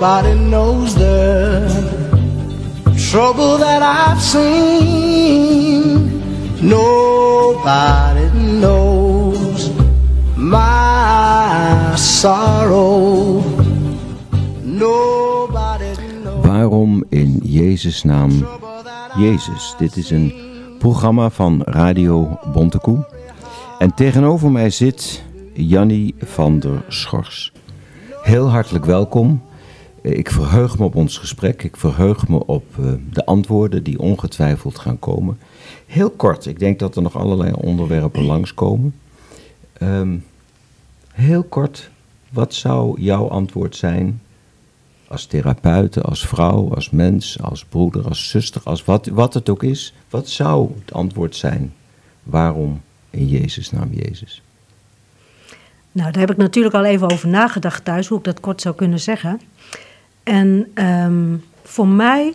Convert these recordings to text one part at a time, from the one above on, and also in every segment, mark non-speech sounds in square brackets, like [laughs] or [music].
Nobody knows the trouble that I've seen. Nobody knows my sorrow. Waarom in Jezus' naam Jezus? Dit is een programma van Radio Bontekoe. En tegenover mij zit Jannie van der Schors. Heel hartelijk welkom. Ik verheug me op ons gesprek. Ik verheug me op eh, de antwoorden die ongetwijfeld gaan komen. Heel kort, ik denk dat er nog allerlei onderwerpen langskomen. Ehm heel kort, wat zou jouw antwoord zijn als therapeute, als vrouw, als mens, als broeder, als zuster, als wat, wat het ook is? Wat zou het antwoord zijn? Waarom in Jezus naam Jezus? Nou, daar heb ik natuurlijk al even over nagedacht thuis, hoe ik dat kort zou kunnen zeggen. En ehm, voor mij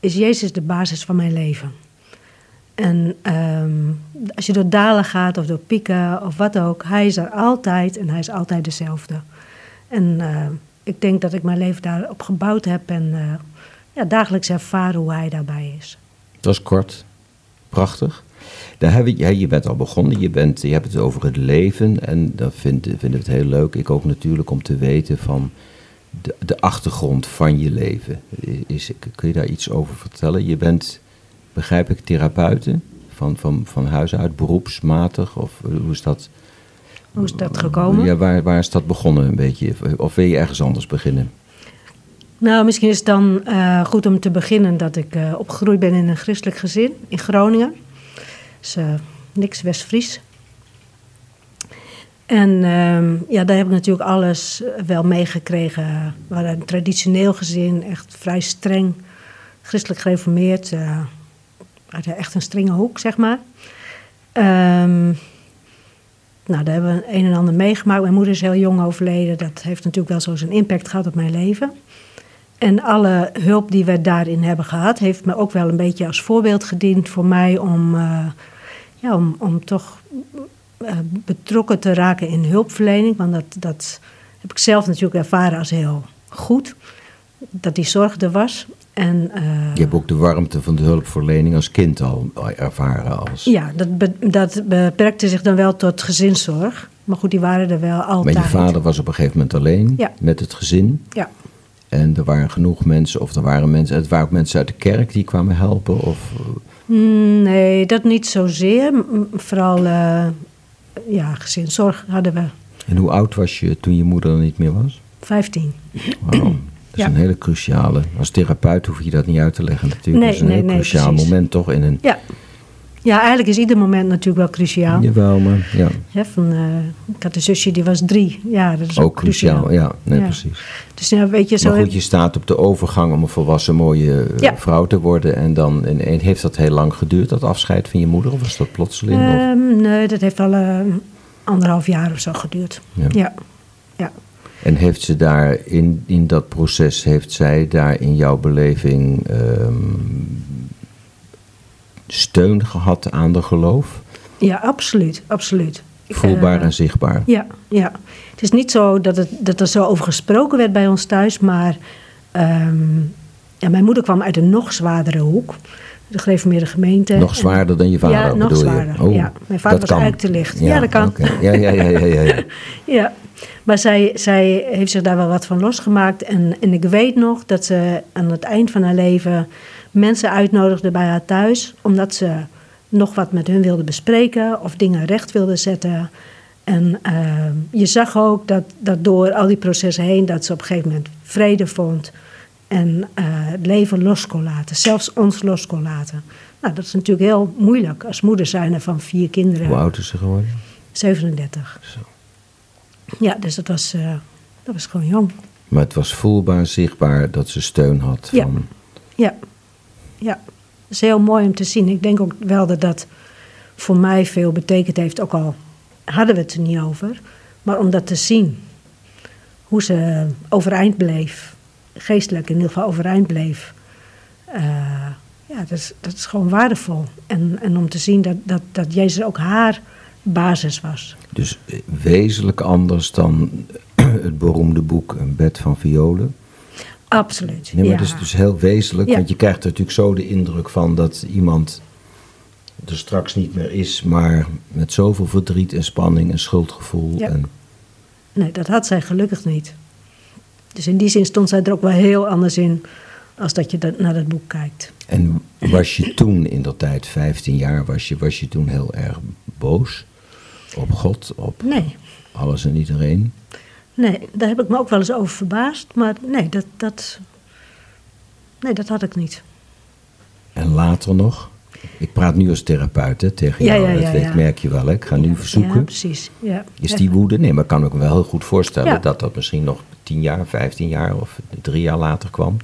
is Jezus de basis van mijn leven. En ehm, als je door dalen gaat of door pieken of wat ook, hij is er altijd en hij is altijd dezelfde. En eh, ik denk dat ik mijn leven daarop gebouwd heb en eh, ja, dagelijks ervaren hoe hij daarbij is. Dat is kort, prachtig. Daar heb je, je bent al begonnen, je, bent, je hebt het over het leven en dat vind, vind ik het heel leuk. Ik ook natuurlijk om te weten van de, de achtergrond van je leven. Is, kun je daar iets over vertellen? Je bent, begrijp ik, therapeute van, van, van huis uit, beroepsmatig of hoe is dat? Hoe is dat gekomen? Ja, waar, waar is dat begonnen een beetje? Of wil je ergens anders beginnen? Nou, misschien is het dan eh, goed om te beginnen dat ik eh, opgegroeid ben in een christelijk gezin in Groningen. Dus eh, niks West-Fries. En ehm, ja, daar heb ik natuurlijk alles wel meegekregen. We hadden een traditioneel gezin, echt vrij streng, christelijk gereformeerd. eh, hadden echt een strenge hoek, zeg maar. Ehm, nou, daar hebben we een en ander meegemaakt. Mijn moeder is heel jong overleden. Dat heeft natuurlijk wel zo zijn impact gehad op mijn leven. En alle hulp die we daarin hebben gehad, heeft me ook wel een beetje als voorbeeld gediend voor mij om, eh, ja, om, om toch eh, betrokken te raken in hulpverlening. Want dat, dat heb ik zelf natuurlijk ervaren als heel goed. Dat die zorg er was. En, eh, Je hebt ook de warmte van de hulpverlening als kind al ervaren als... ja, dat, be- dat beperkte zich dan wel tot gezinszorg. Maar goed, die waren er wel altijd. Maar je vader was op een gegeven moment alleen Ja. met het gezin. Ja. En er waren genoeg mensen, of er waren mensen, het waren ook mensen uit de kerk die kwamen helpen. Of, eh, Mm, Nee, dat niet zozeer. Vooral uh, ja, gezinszorg hadden we. en hoe oud was je toen je moeder er niet meer was? 15. Wauw, dat is Ja. een hele cruciale. Als therapeut hoef je dat niet uit te leggen natuurlijk. Nee, dat is een nee, heel nee, cruciaal precies. moment toch in een... Ja. Ja, eigenlijk is ieder moment natuurlijk wel cruciaal. Jawel, maar ja, van, eh, ik had een zusje die was drie. Ja, dat is ook, ook cruciaal. Ja, nee, Ja. precies. Dus ja, weet je, zo Maar goed, je staat op de overgang om een volwassen mooie eh, Ja. vrouw te worden. En dan en, heeft dat heel lang geduurd, dat afscheid van je moeder? Of was dat plotseling? Ehm, nee, dat heeft al eh, anderhalf jaar of zo geduurd. Ja. Ja. ja. En heeft ze daar in, in dat proces, heeft zij daar in jouw beleving ehm, steun gehad aan de geloof? Ja, absoluut, absoluut. Voelbaar eh, en zichtbaar. Ja, ja. Het is niet zo dat, het, dat er zo over gesproken werd bij ons thuis, maar ehm, ja, mijn moeder kwam uit een nog zwaardere hoek. De gereformeerde gemeente. Nog zwaarder dan je vader, Ja, nog zwaarder. je? Oh, ja. Mijn vader was kan. eigenlijk te licht. Ja, dat kan. ja, ja, ja, ja, ja. [laughs] Ja, maar zij, zij heeft zich daar wel wat van losgemaakt. En, en ik weet nog dat ze aan het eind van haar leven mensen uitnodigde bij haar thuis. Omdat ze nog wat met hun wilde bespreken of dingen recht wilde zetten. En eh, je zag ook dat, dat door al die processen heen dat ze op een gegeven moment vrede vond. En eh, het leven los kon laten, zelfs ons los kon laten. Nou, dat is natuurlijk heel moeilijk als moeder zijnde van vier kinderen. Hoe oud is ze geworden? 37. Zo. Ja, dus dat was, eh, dat was gewoon jong. Maar het was voelbaar, zichtbaar dat ze steun had van... Ja, ja. Dat is heel mooi om te zien. Ik denk ook wel dat dat voor mij veel betekend heeft. Ook al hadden we het er niet over. Maar om dat te zien. Hoe ze overeind bleef. Geestelijk in ieder geval overeind bleef. eh, ja, dat is, dat is gewoon waardevol. En, en om te zien dat, dat, dat Jezus ook haar basis was. Dus eh, wezenlijk anders dan [clears throat] het beroemde boek Een bed van violen. Absoluut. Nee, maar ja. dat is dus heel wezenlijk, Ja. want je krijgt er natuurlijk zo de indruk van dat iemand er straks niet meer is, maar met zoveel verdriet en spanning en schuldgevoel. Ja. En, Nee, dat had zij gelukkig niet. Dus in die zin stond zij er ook wel heel anders in als dat je dat, naar dat boek kijkt. en was je toen in dat tijd, 15 jaar, was je, was je toen heel erg boos op God, op Nee, alles en iedereen? Nee, daar heb ik me ook wel eens over verbaasd. Maar nee, dat, dat, nee, dat had ik niet. En later nog? Ik praat nu als therapeut hè, tegen Ja, jou, ja, dat weet- merk je wel. Hè? Ik ga nu verzoeken. Ja, precies. Ja. Is die woede? Nee, maar ik kan me wel heel goed voorstellen dat dat misschien nog 10 jaar, 15 jaar of drie jaar later kwam.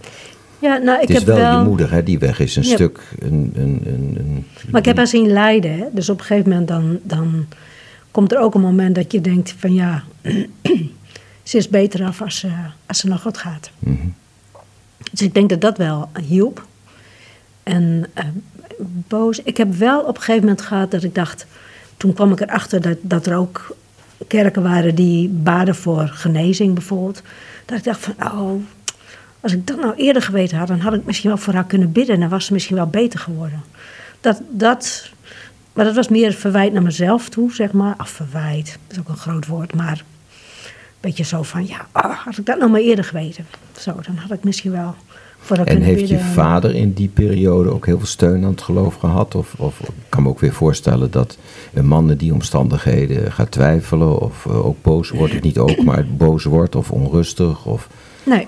Ja, nou, ik het is heb wel, wel je moeder, hè, die weg is een stuk. Een, een, een, een, Maar ik heb haar zien lijden. Hè? Dus op een gegeven moment dan, dan komt er ook een moment dat je denkt van ja, [clears throat] ze is beter af als ze, als ze naar God gaat. Mhm. Dus ik denk dat dat wel hielp. En eh, boos. Ik heb wel op een gegeven moment gehad dat ik dacht. Toen kwam ik erachter dat, dat er ook kerken waren die baden voor genezing bijvoorbeeld. Dat ik dacht van, oh, als ik dat nou eerder geweten had, dan had ik misschien wel voor haar kunnen bidden. En dan was ze misschien wel beter geworden. Dat, dat, maar dat was meer verwijt naar mezelf toe, zeg maar. Af verwijt, dat is ook een groot woord, maar beetje zo van, ja, ah, had ik dat nou maar eerder geweten. Zo, dan had ik misschien wel voor haar En heeft je vader in die periode ook heel veel steun aan het geloof gehad? Of, of ik kan me ook weer voorstellen dat een man in die omstandigheden gaat twijfelen of eh, ook boos wordt. Of niet ook, maar [clears throat] boos wordt of onrustig. Of, Nee.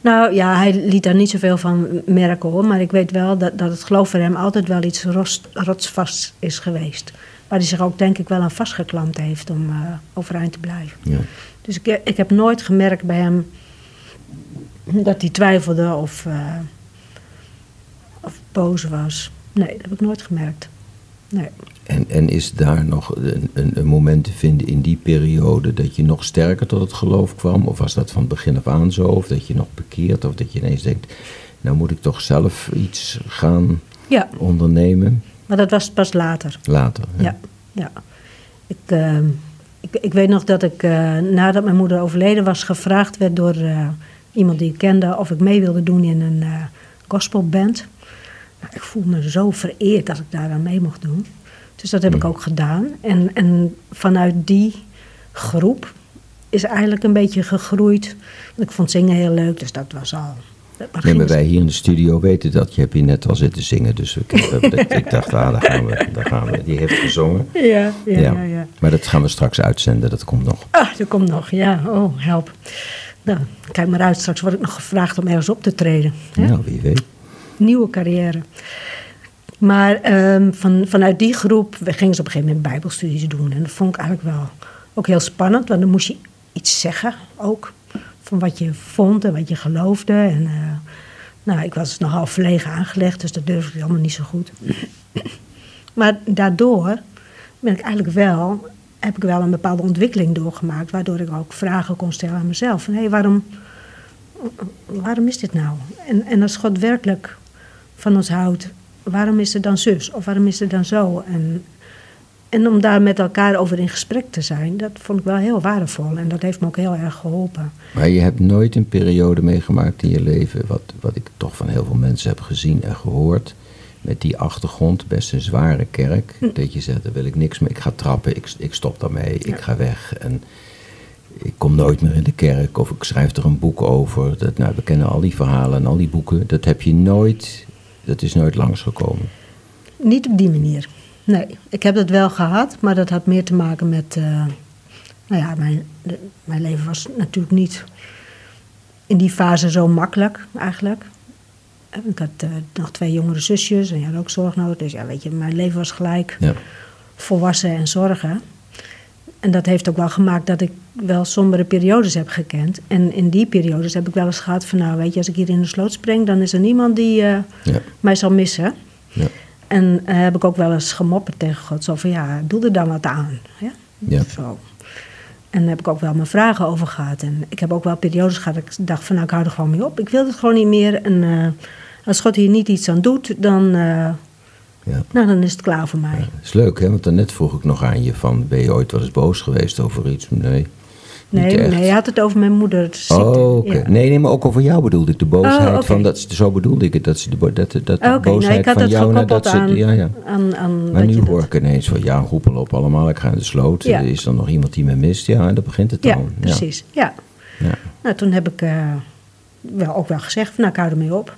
Nou ja, hij liet daar niet zoveel van merken hoor. Maar ik weet wel dat, dat het geloof voor hem altijd wel iets rotsvast is geweest. Waar hij zich ook denk ik wel aan vastgeklampt heeft om eh, overeind te blijven. ja. Dus ik, ik heb nooit gemerkt bij hem dat hij twijfelde of, eh, of boos was. Nee, dat heb ik nooit gemerkt. Nee. En, en is daar nog een, een, een moment te vinden in die periode dat je nog sterker tot het geloof kwam? Of was dat van het begin af aan zo? Of dat je nog bekeert? Of dat je ineens denkt, nou moet ik toch zelf iets gaan Ja, ondernemen? Maar dat was pas later. Later. Ja, ja. Ik, eh, ik, ik weet nog dat ik eh, nadat mijn moeder overleden was gevraagd werd door eh, iemand die ik kende of ik mee wilde doen in een eh, gospelband. Nou, ik voelde me zo vereerd dat ik daar aan mee mocht doen. Dus dat heb ik ook gedaan. En, en vanuit die groep is eigenlijk een beetje gegroeid. Ik vond zingen heel leuk, dus dat was al. Dat dus- wij hier in de studio weten dat. Je hebt hier net al zitten zingen. Dus ik, [laughs] ik, dacht, ah, daar gaan, we, daar gaan we. Die heeft gezongen. Ja, ja, ja. ja, Maar dat gaan we straks uitzenden. Dat komt nog. Ah, er komt nog, ja. Oh, help. Nou, kijk maar uit. Straks word ik nog gevraagd om ergens op te treden. Hè? Nou, wie weet. Nieuwe carrière. Maar ehm, van, vanuit die groep we gingen ze op een gegeven moment bijbelstudies doen. En dat vond ik eigenlijk wel ook heel spannend. Want dan moest je iets zeggen ook. Van wat je vond en wat je geloofde. En eh, nou, ik was nogal verlegen aangelegd. Dus dat durfde ik allemaal niet zo goed. [clears throat] Maar daardoor ben ik eigenlijk wel, heb ik wel een bepaalde ontwikkeling doorgemaakt, waardoor ik ook vragen kon stellen aan mezelf. Van hé, waarom, waarom is dit nou? En, en als God werkelijk van ons houdt, waarom is het dan zus? Of waarom is het dan zo? En, en om daar met elkaar over in gesprek te zijn, dat vond ik wel heel waardevol. En dat heeft me ook heel erg geholpen. Maar je hebt nooit een periode meegemaakt in je leven, wat, wat ik toch van heel veel mensen heb gezien en gehoord, met die achtergrond, best een zware kerk, Hm. dat je zegt, daar wil ik niks mee, ik ga trappen, ik, ik stop daarmee, ik ga weg en ik kom nooit meer in de kerk of ik schrijf er een boek over. Dat, nou, we kennen al die verhalen en al die boeken, dat heb je nooit, dat is nooit langsgekomen. Niet op die manier. Nee, ik heb dat wel gehad, maar dat had meer te maken met. eh, nou ja, mijn, de- mijn leven was natuurlijk niet in die fase zo makkelijk eigenlijk. Ik had eh, nog twee jongere zusjes en die hadden ook zorg nodig. Dus ja, weet je, mijn leven was gelijk Ja. volwassen en zorgen. En dat heeft ook wel gemaakt dat ik wel sombere periodes heb gekend. En in die periodes heb ik wel eens gehad van... nou, weet je, als ik hier in de sloot spring... dan is er niemand die eh, Ja. mij zal missen. En eh, heb ik ook wel eens gemopperd tegen God. Zo van, ja, doe er dan wat aan. Ja? Ja. Zo. En daar heb ik ook wel mijn vragen over gehad. En ik heb ook wel periodes gehad dat ik dacht van, nou, ik hou er gewoon mee op. Ik wil het gewoon niet meer. En eh, als God hier niet iets aan doet, dan, eh, Ja. nou, dan is het klaar voor mij. Dat is leuk, hè? Want daarnet vroeg ik nog aan je van, ben je ooit wel eens boos geweest over iets? Nee. Nee, nee, hij had het over mijn moeder. Oh, oké. Ja. Nee, nee, maar ook over jou bedoelde ik. De boosheid Oh, van, dat, zo bedoelde ik het. Dat, ze de, bo- dat, dat nou, boosheid ik had van jou nadat ze... aan, ja, ja. aan, aan Maar dat nu je dat- hoor ik ineens van, ja, roepel op allemaal, ik ga in de sloot. Ja. Er is er nog iemand die me mist? Ja, dan begint het Ja, dan. precies. Ja. Ja. Nou, toen heb ik eh, wel, ook wel gezegd, van, nou, ik hou ermee op.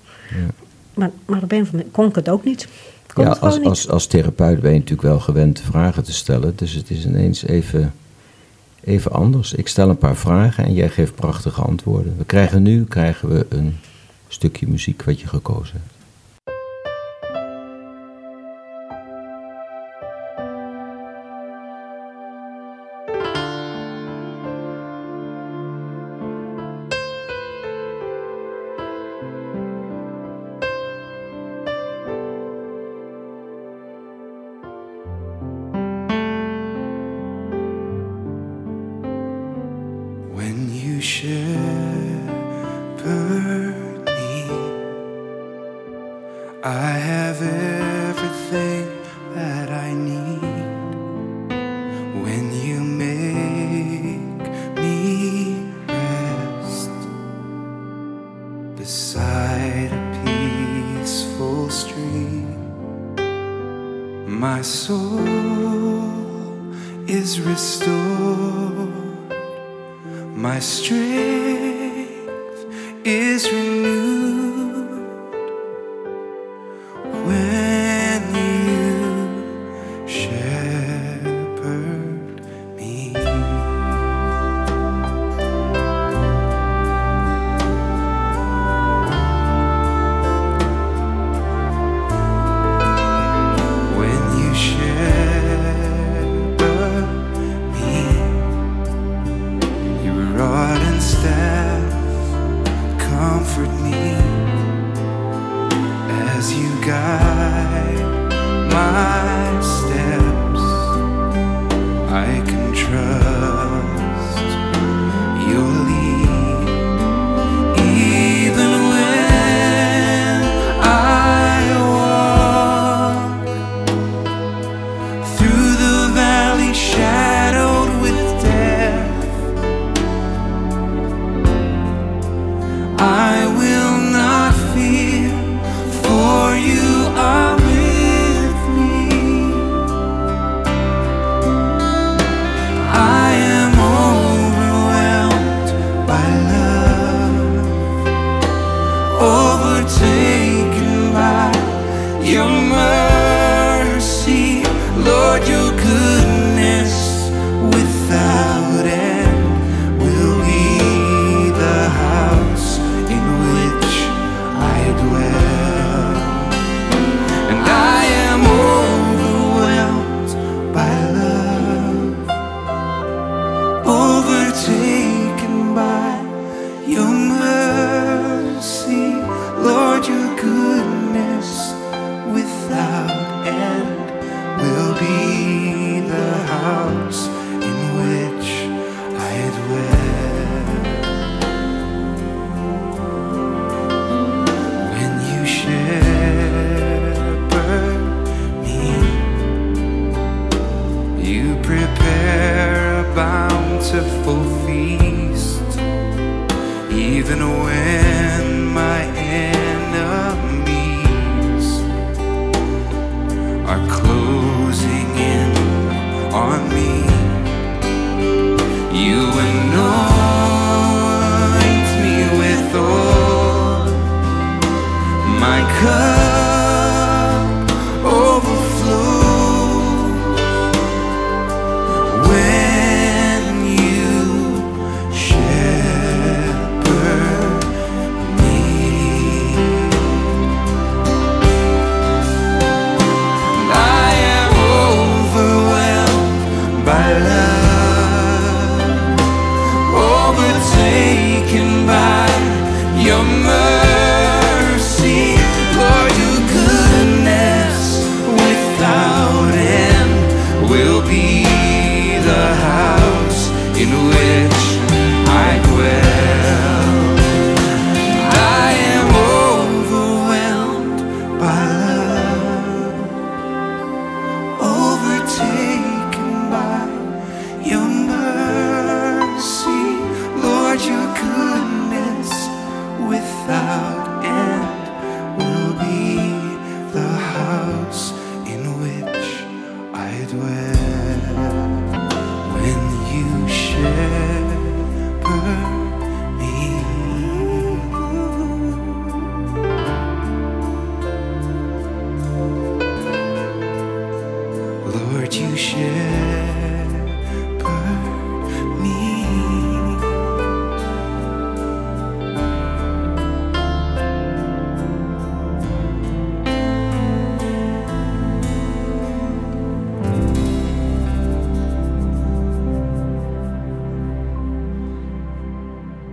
Maar, maar op een of andere kon ik het ook niet. Kon Ja, als, niet. als, als therapeut ben je natuurlijk wel gewend vragen te stellen. Dus het is ineens even, even anders. Ik stel een paar vragen en jij geeft prachtige antwoorden. We krijgen nu krijgen we een stukje muziek wat je gekozen hebt. My strength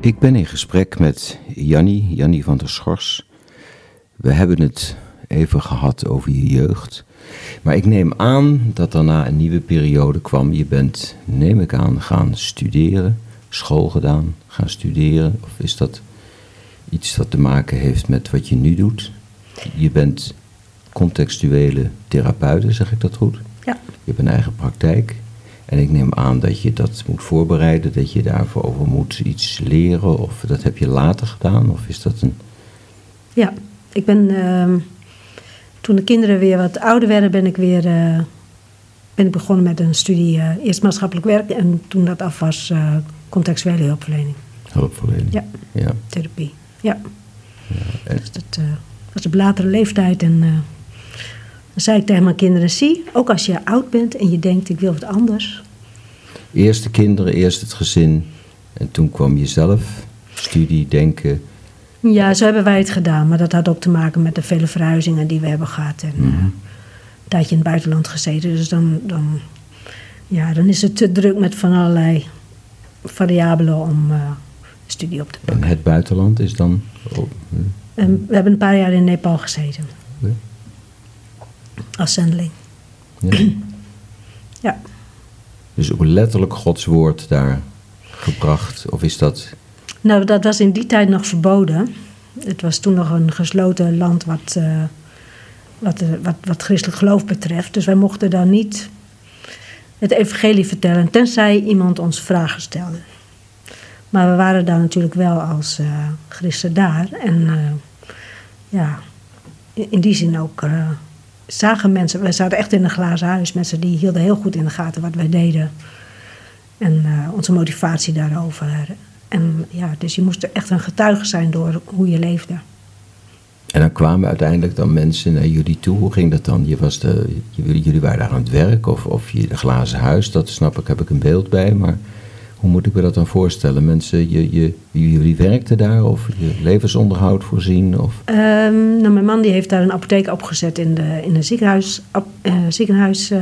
Ik ben in gesprek met Jannie, Jannie van der Schors. We hebben het even gehad over je jeugd. Maar ik neem aan dat daarna een nieuwe periode kwam. Je bent, neem ik aan, gaan studeren, school gedaan, gaan studeren. Of is dat iets dat te maken heeft met wat je nu doet? Je bent contextuele therapeute, zeg ik dat goed? Ja. Je hebt een eigen praktijk. En ik neem aan dat je dat moet voorbereiden, dat je daarvoor over moet iets leren. Of dat heb je later gedaan? Of is dat een. Ja, ik ben. ehm, toen de kinderen weer wat ouder werden, ben ik weer. eh, ben ik begonnen met een studie. eh, eerst maatschappelijk werk en toen dat af was, eh, contextuele hulpverlening. hulpverlening? Ja. ja. Therapie. Ja. en- Dus dat was op latere leeftijd. En dan zei ik tegen mijn kinderen: zie, ook als je oud bent en je denkt: ik wil wat anders. Eerst de kinderen, eerst het gezin. En toen kwam je zelf, studie, denken. Ja, zo hebben wij het gedaan. Maar dat had ook te maken met de vele verhuizingen die we hebben gehad. En eh, een tijdje in het buitenland gezeten. Dus dan, dan, ja, dan is het te druk met van allerlei variabelen om eh, studie op te pakken. En het buitenland is dan. Oh, hm, En we hebben een paar jaar in Nepal gezeten. Als zendeling. Ja. [clears throat] Ja. Dus ook letterlijk Gods woord daar gebracht. Of is dat. Nou, dat was in die tijd nog verboden. Het was toen nog een gesloten land wat, eh, wat, eh, wat, wat christelijk geloof betreft. Dus wij mochten daar niet het evangelie vertellen, tenzij iemand ons vragen stelde. Maar we waren daar natuurlijk wel als eh christen daar. En ja, in, in die zin ook zagen mensen... We zaten echt in een glazen huis. Mensen die hielden heel goed in de gaten wat wij deden. En eh, onze motivatie daarover. En ja, dus je moest er echt een getuige zijn door hoe je leefde. En dan kwamen uiteindelijk dan mensen naar jullie toe. Hoe ging dat dan? Je was de, jullie, waren daar aan het werk of, of je een glazen huis. Dat snap ik, heb ik een beeld bij. Maar hoe moet ik me dat dan voorstellen? Mensen, je, je, jullie werkten daar of je levensonderhoud voorzien? Of, Ehm, nou, mijn man die heeft daar een apotheek opgezet in, de, in een ziekenhuis. ap- eh, ziekenhuis eh,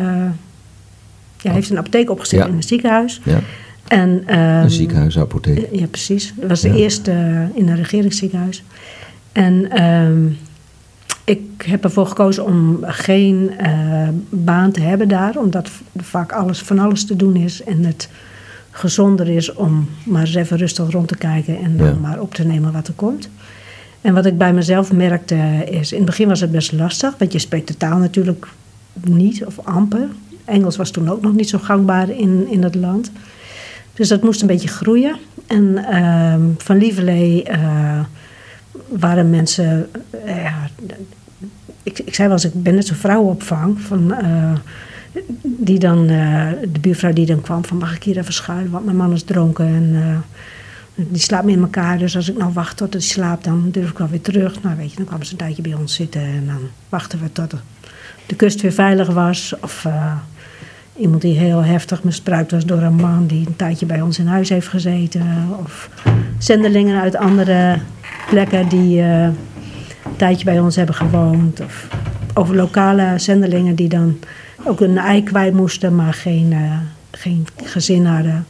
ja, heeft een apotheek opgezet Ja. in een ziekenhuis. ja, En, ehm, een ziekenhuisapotheek. Eh, Ja, precies. Dat was de Ja. eerste in een regeringsziekenhuis. En ehm, ik heb ervoor gekozen om geen baan te hebben daar, omdat vaak alles van alles te doen is en het gezonder is om maar eens even rustig rond te kijken en dan Ja. maar op te nemen wat er komt. En wat ik bij mezelf merkte is, in het begin was het best lastig, want je spreekt de taal natuurlijk niet of amper. Engels was toen ook nog niet zo gangbaar in, in het land. Dus dat moest een beetje groeien. En ehm, van Lieverlee eh, waren mensen. eh, ik, ik zei wel eens, ik ben net zo'n vrouwenopvang. Van, eh, die dan, eh, de buurvrouw die dan kwam van mag ik hier even schuilen, want mijn man is dronken. En eh, die slaapt in elkaar, dus als ik nou wacht tot hij slaapt, dan durf ik wel weer terug. Nou weet je, dan kwam ze een tijdje bij ons zitten en dan wachten we tot de, kust weer veilig was. Of eh, iemand die heel heftig misbruikt was door een man die een tijdje bij ons in huis heeft gezeten. Of zendelingen uit andere plekken die een tijdje bij ons hebben gewoond. Of over lokale zendelingen die dan ook een ei kwijt moesten, maar geen, eh, geen gezin hadden.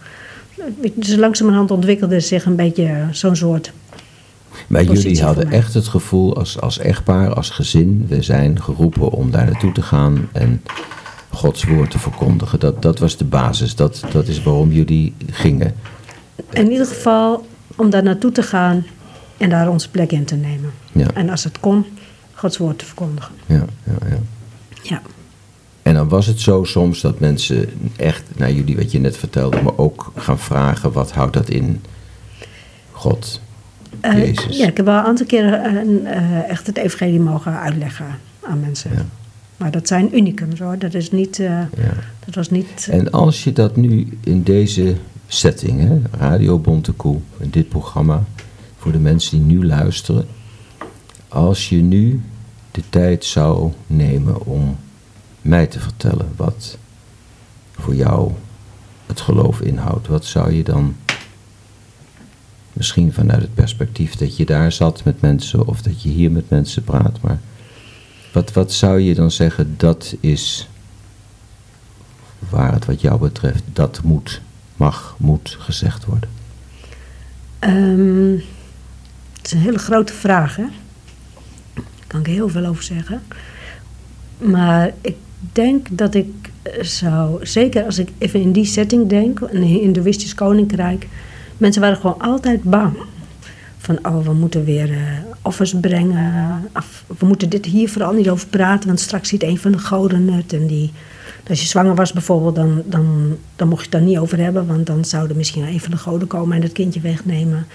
Dus langzamerhand ontwikkelde zich een beetje zo'n soort. Maar jullie hadden echt het gevoel als, als echtpaar, als gezin, we zijn geroepen om daar naartoe te gaan en Gods woord te verkondigen. Dat, dat was de basis, dat, dat is waarom jullie gingen. In ieder geval om daar naartoe te gaan en daar onze plek in te nemen. Ja, En als het kon, Gods woord te verkondigen. ja, ja, ja. Ja. En dan was het zo soms dat mensen echt naar jullie, wat je net vertelde, maar ook gaan vragen, wat houdt dat in? God, Eh, Jezus. ja, ik heb wel een aantal keren eh, eh, echt het evangelie mogen uitleggen aan mensen. Ja. Maar dat zijn unicums hoor. Dat is niet, Ja. dat was niet... En als je dat nu in deze setting, hè, Radio Bontekoe, in dit programma, voor de mensen die nu luisteren, als je nu de tijd zou nemen om mij te vertellen wat voor jou het geloof inhoudt, wat zou je dan, misschien vanuit het perspectief dat je daar zat met mensen of dat je hier met mensen praat, maar wat, wat zou je dan zeggen, dat is waar het wat jou betreft, dat moet, mag, moet gezegd worden? Ehm, het is een hele grote vraag, hè? Daar kan ik heel veel over zeggen. Maar ik denk dat ik zou, zeker als ik even in die setting denk, een Hindoeïstisch koninkrijk, mensen waren gewoon altijd bang. Van, oh, we moeten weer eh, offers brengen. Of, we moeten dit hier vooral niet over praten, want straks ziet een van de goden het. En die, als je zwanger was bijvoorbeeld, dan, dan, dan mocht je het daar niet over hebben, want dan zouden misschien een van de goden komen en het kindje wegnemen.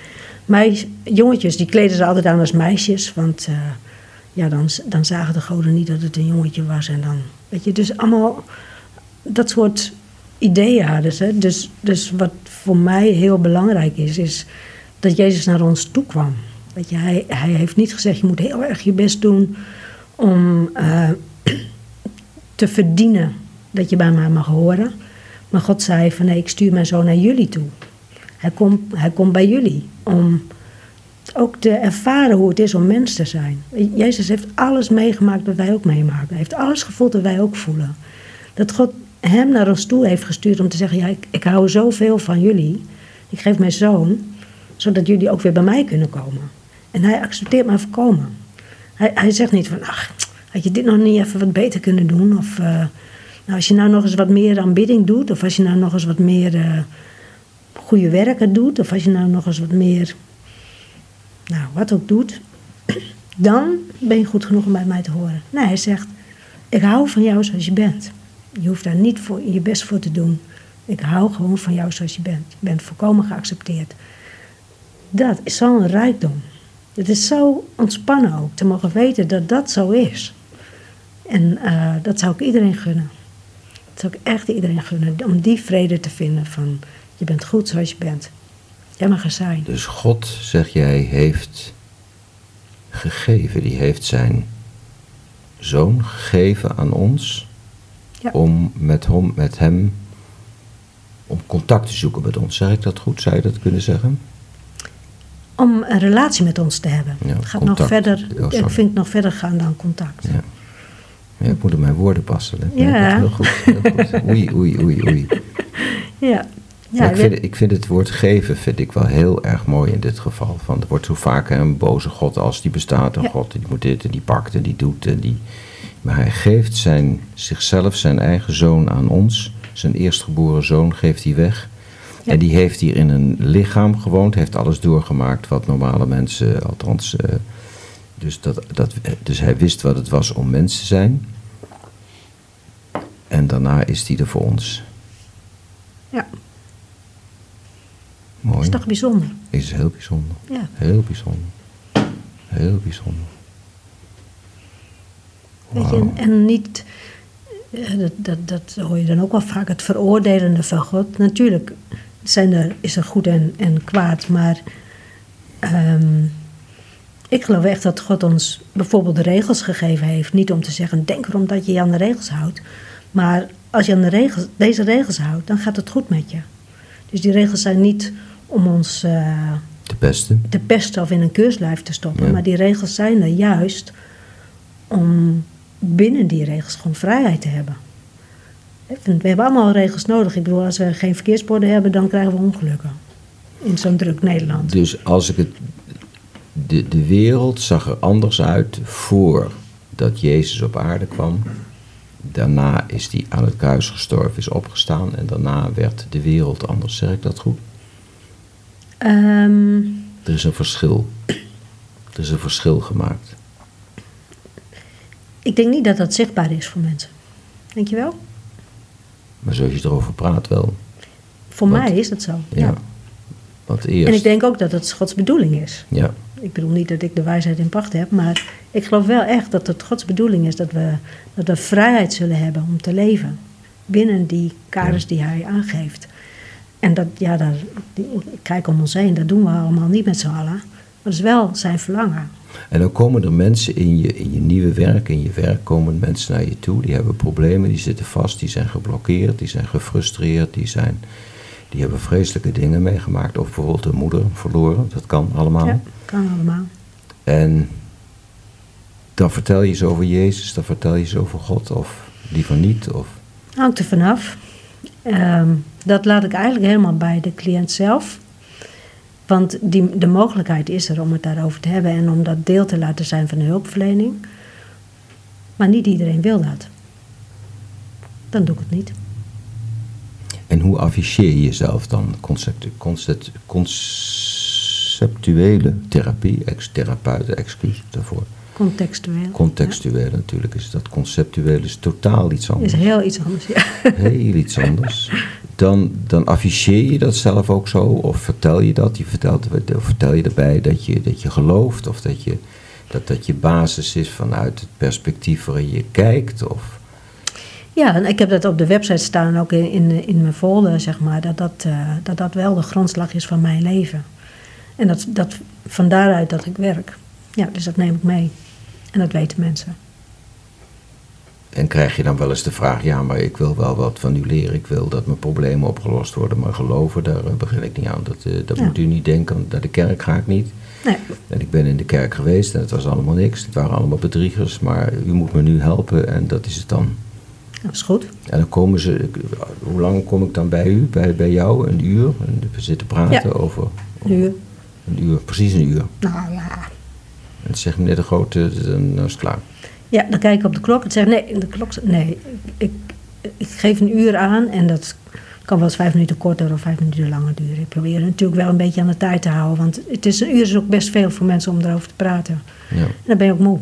Meis, jongetjes, die kleden ze altijd aan als meisjes, want eh, ja, dan, dan zagen de goden niet dat het een jongetje was. En dan, weet je, dus allemaal dat soort ideeën hadden ze. Dus, dus wat voor mij heel belangrijk is, is dat Jezus naar ons toe kwam. Weet je, hij, hij heeft niet gezegd, je moet heel erg je best doen om eh, [clears throat] te verdienen dat je bij mij mag horen. Maar God zei van nee, ik stuur mijn zoon naar jullie toe. Hij komt, hij komt bij jullie om ook te ervaren hoe het is om mens te zijn. Jezus heeft alles meegemaakt wat wij ook meemaken. Hij heeft alles gevoeld wat wij ook voelen. Dat God hem naar ons toe heeft gestuurd om te zeggen: Ja, ik, ik hou zoveel van jullie. Ik geef mijn zoon, zodat jullie ook weer bij mij kunnen komen. En hij accepteert mij voorkomen. Hij, hij zegt niet van: Ach, had je dit nog niet even wat beter kunnen doen? Of uh, nou, als je nou nog eens wat meer aanbidding doet, of als je nou nog eens wat meer uh, goede werken doet, of als je nou nog eens wat meer, nou, wat ook doet, [clears throat] dan ben je goed genoeg om bij mij te horen. Nee, hij zegt: Ik hou van jou zoals je bent. Je hoeft daar niet voor, je best voor te doen. Ik hou gewoon van jou zoals je bent. Je bent volkomen geaccepteerd. Dat is zo'n rijkdom. Het is zo ontspannen ook te mogen weten dat dat zo is. En uh, dat zou ik iedereen gunnen. Dat zou ik echt iedereen gunnen. Om die vrede te vinden van je bent goed zoals je bent. Mag er zijn. Dus God, zeg jij, heeft gegeven. Die heeft zijn zoon gegeven aan ons Ja. om met hem, met hem om contact te zoeken met ons. Zeg ik dat goed? Zou je dat kunnen zeggen? Om een relatie met ons te hebben. Ja, het gaat contact. nog verder. Oh, ik vind het nog verder gaan dan contact. Ja. Ja, ik moet op mijn woorden passen. Merk Ja. Heel goed, heel goed. Oei, oei, oei, oei. [laughs] Ja. Ja, Ja, ik, vind, ik vind het woord geven vind ik wel heel erg mooi in dit geval. Van, er wordt zo vaak een boze God als die bestaat. Een Ja. God die moet dit en die pakt en die doet. En die... Maar hij geeft zijn, zichzelf, zijn eigen zoon aan ons. Zijn eerstgeboren zoon geeft hij weg. En die heeft hier in een lichaam gewoond. Heeft alles doorgemaakt wat normale mensen, althans... eh, dus, dat, dat, dus hij wist wat het was om mens te zijn. En daarna is hij er voor ons. ja. Mooi. is toch bijzonder? Is heel bijzonder. Ja. Heel bijzonder. Heel bijzonder. Weet je, en, en niet, ja, dat, dat, dat hoor je dan ook wel vaak, het veroordelende van God. Natuurlijk zijn er, is er goed en, en kwaad, maar ehm, ik geloof echt dat God ons bijvoorbeeld de regels gegeven heeft. Niet om te zeggen, denk erom dat je je aan de regels houdt. Maar als je aan de regels, deze regels houdt, dan gaat het goed met je. Dus die regels zijn niet om ons beste. te pesten of in een keurslijf te stoppen. Ja. Maar die regels zijn er juist om binnen die regels gewoon vrijheid te hebben. We hebben allemaal regels nodig. Ik bedoel, als we geen verkeersborden hebben, dan krijgen we ongelukken. In zo'n druk Nederland. Dus als ik het. De, de wereld zag er anders uit voordat Jezus op aarde kwam. Daarna is hij aan het kruis gestorven, is opgestaan. En daarna werd de wereld anders. Zeg ik dat goed? Ehm, Er is een verschil. Er is een verschil gemaakt. ik denk niet dat dat zichtbaar is voor mensen. Denk je wel? Maar zoals je erover praat, wel. Voor Want- mij is dat zo. Ja. Ja. Want eerst. En ik denk ook dat het Gods bedoeling is. Ja, Ik bedoel niet dat ik de wijsheid in pacht heb, maar ik geloof wel echt dat het Gods bedoeling is dat we, dat we vrijheid zullen hebben om te leven. Binnen die kaders die Hij aangeeft. En dat, ja, daar, kijk om ons heen, dat doen we allemaal niet met z'n allen. dat is wel zijn verlangen. En dan komen er mensen in je, in je nieuwe werk, in je werk komen mensen naar je toe. Die hebben problemen, die zitten vast, die zijn geblokkeerd, die zijn gefrustreerd, die, zijn, die hebben vreselijke dingen meegemaakt. Of bijvoorbeeld een moeder verloren, dat kan allemaal. Ja, kan allemaal. En dan vertel je ze over Jezus, dan vertel je ze over God, of liever niet. Of... Hangt er vanaf. Ehm dat laat ik eigenlijk helemaal bij de cliënt zelf. Want die, de mogelijkheid is er om het daarover te hebben en om dat deel te laten zijn van de hulpverlening. Maar niet iedereen wil dat. Dan doe ik het niet. En hoe afficheer je jezelf dan? Concept, concept, conceptuele therapie, ex-therapeuten, excuus daarvoor. Contextueel. Contextueel natuurlijk is dat. Conceptueel is totaal iets anders. is heel iets anders. Ja. [laughs] Heel iets anders. Dan, dan afficheer je dat zelf ook zo? Of vertel je dat? Je vertelt, of vertel je erbij dat je, dat je gelooft? Of dat, je, dat dat je basis is vanuit het perspectief waarin je kijkt? Of, Ja, en ik heb dat op de website staan, ook in, in, in mijn folder, zeg maar, dat dat, eh, dat dat wel de grondslag is van mijn leven. En dat, dat van daaruit dat ik werk. Ja, dus dat neem ik mee. En dat weten mensen. en krijg je dan wel eens de vraag: ja, maar ik wil wel wat van u leren. Ik wil dat mijn problemen opgelost worden. Maar geloven, daar eh, begin ik niet aan. Dat, eh, dat Ja. moet u niet denken. Naar de kerk ga ik niet. Nee, En ik ben in de kerk geweest en het was allemaal niks. Het waren allemaal bedriegers. Maar u moet me nu helpen en dat is het dan. dat is goed. En dan komen ze, hoe lang kom ik dan bij u, bij, bij jou? Een uur? En we zitten praten Ja. over Een uur. Een uur, precies een uur. Nou ja. En zegt meneer de Grote, dan is het klaar. Ja, dan kijk ik op de klok en zeg nee, de klok, zegt- nee, ik, ik geef een uur aan en dat kan wel eens vijf minuten korter of vijf minuten langer duren. Ik probeer natuurlijk wel een beetje aan de tijd te houden, want het is, een uur is ook best veel voor mensen om erover te praten. Ja, En dan ben je ook moe.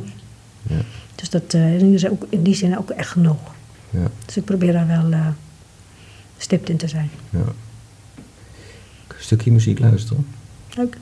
ja, Dus dat, eh, een uur is ook in die zin ook echt genoeg. ja, Dus ik probeer daar wel eh, stipt in te zijn. ja. Een stukje muziek luisteren. Leuk.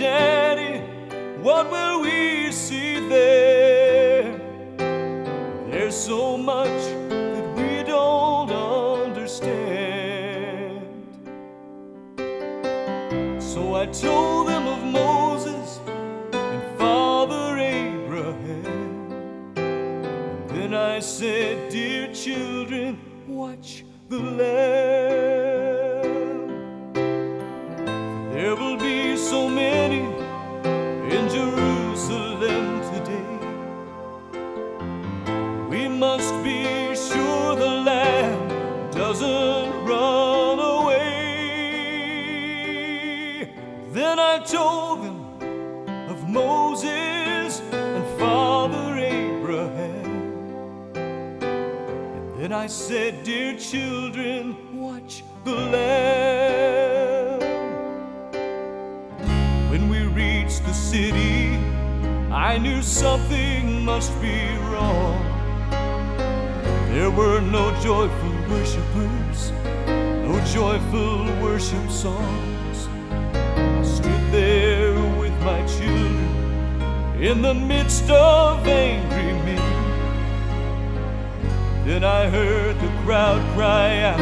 Daddy, what will we see there? There's so much that we don't understand. So I told them of Moses and Father Abraham. Then I said, Dear children, watch the Lamb. Said, Dear children, watch the Lamb. When we reached the city, I knew something must be wrong. There were no joyful worshipers, no joyful worship songs. I stood there with my children in the midst of angry men. Then I heard the crowd cry out,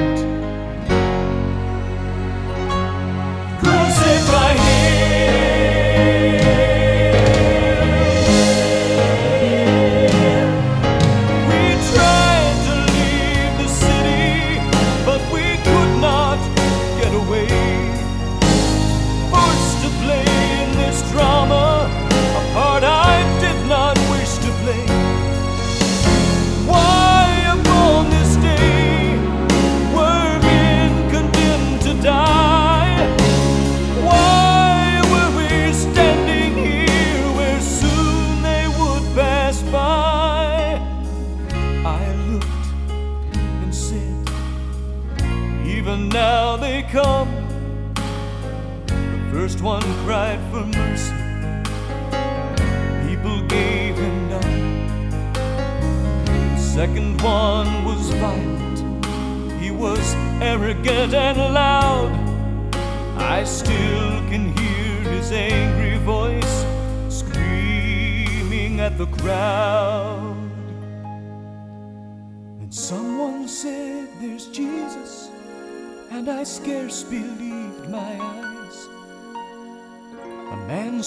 Crucify him.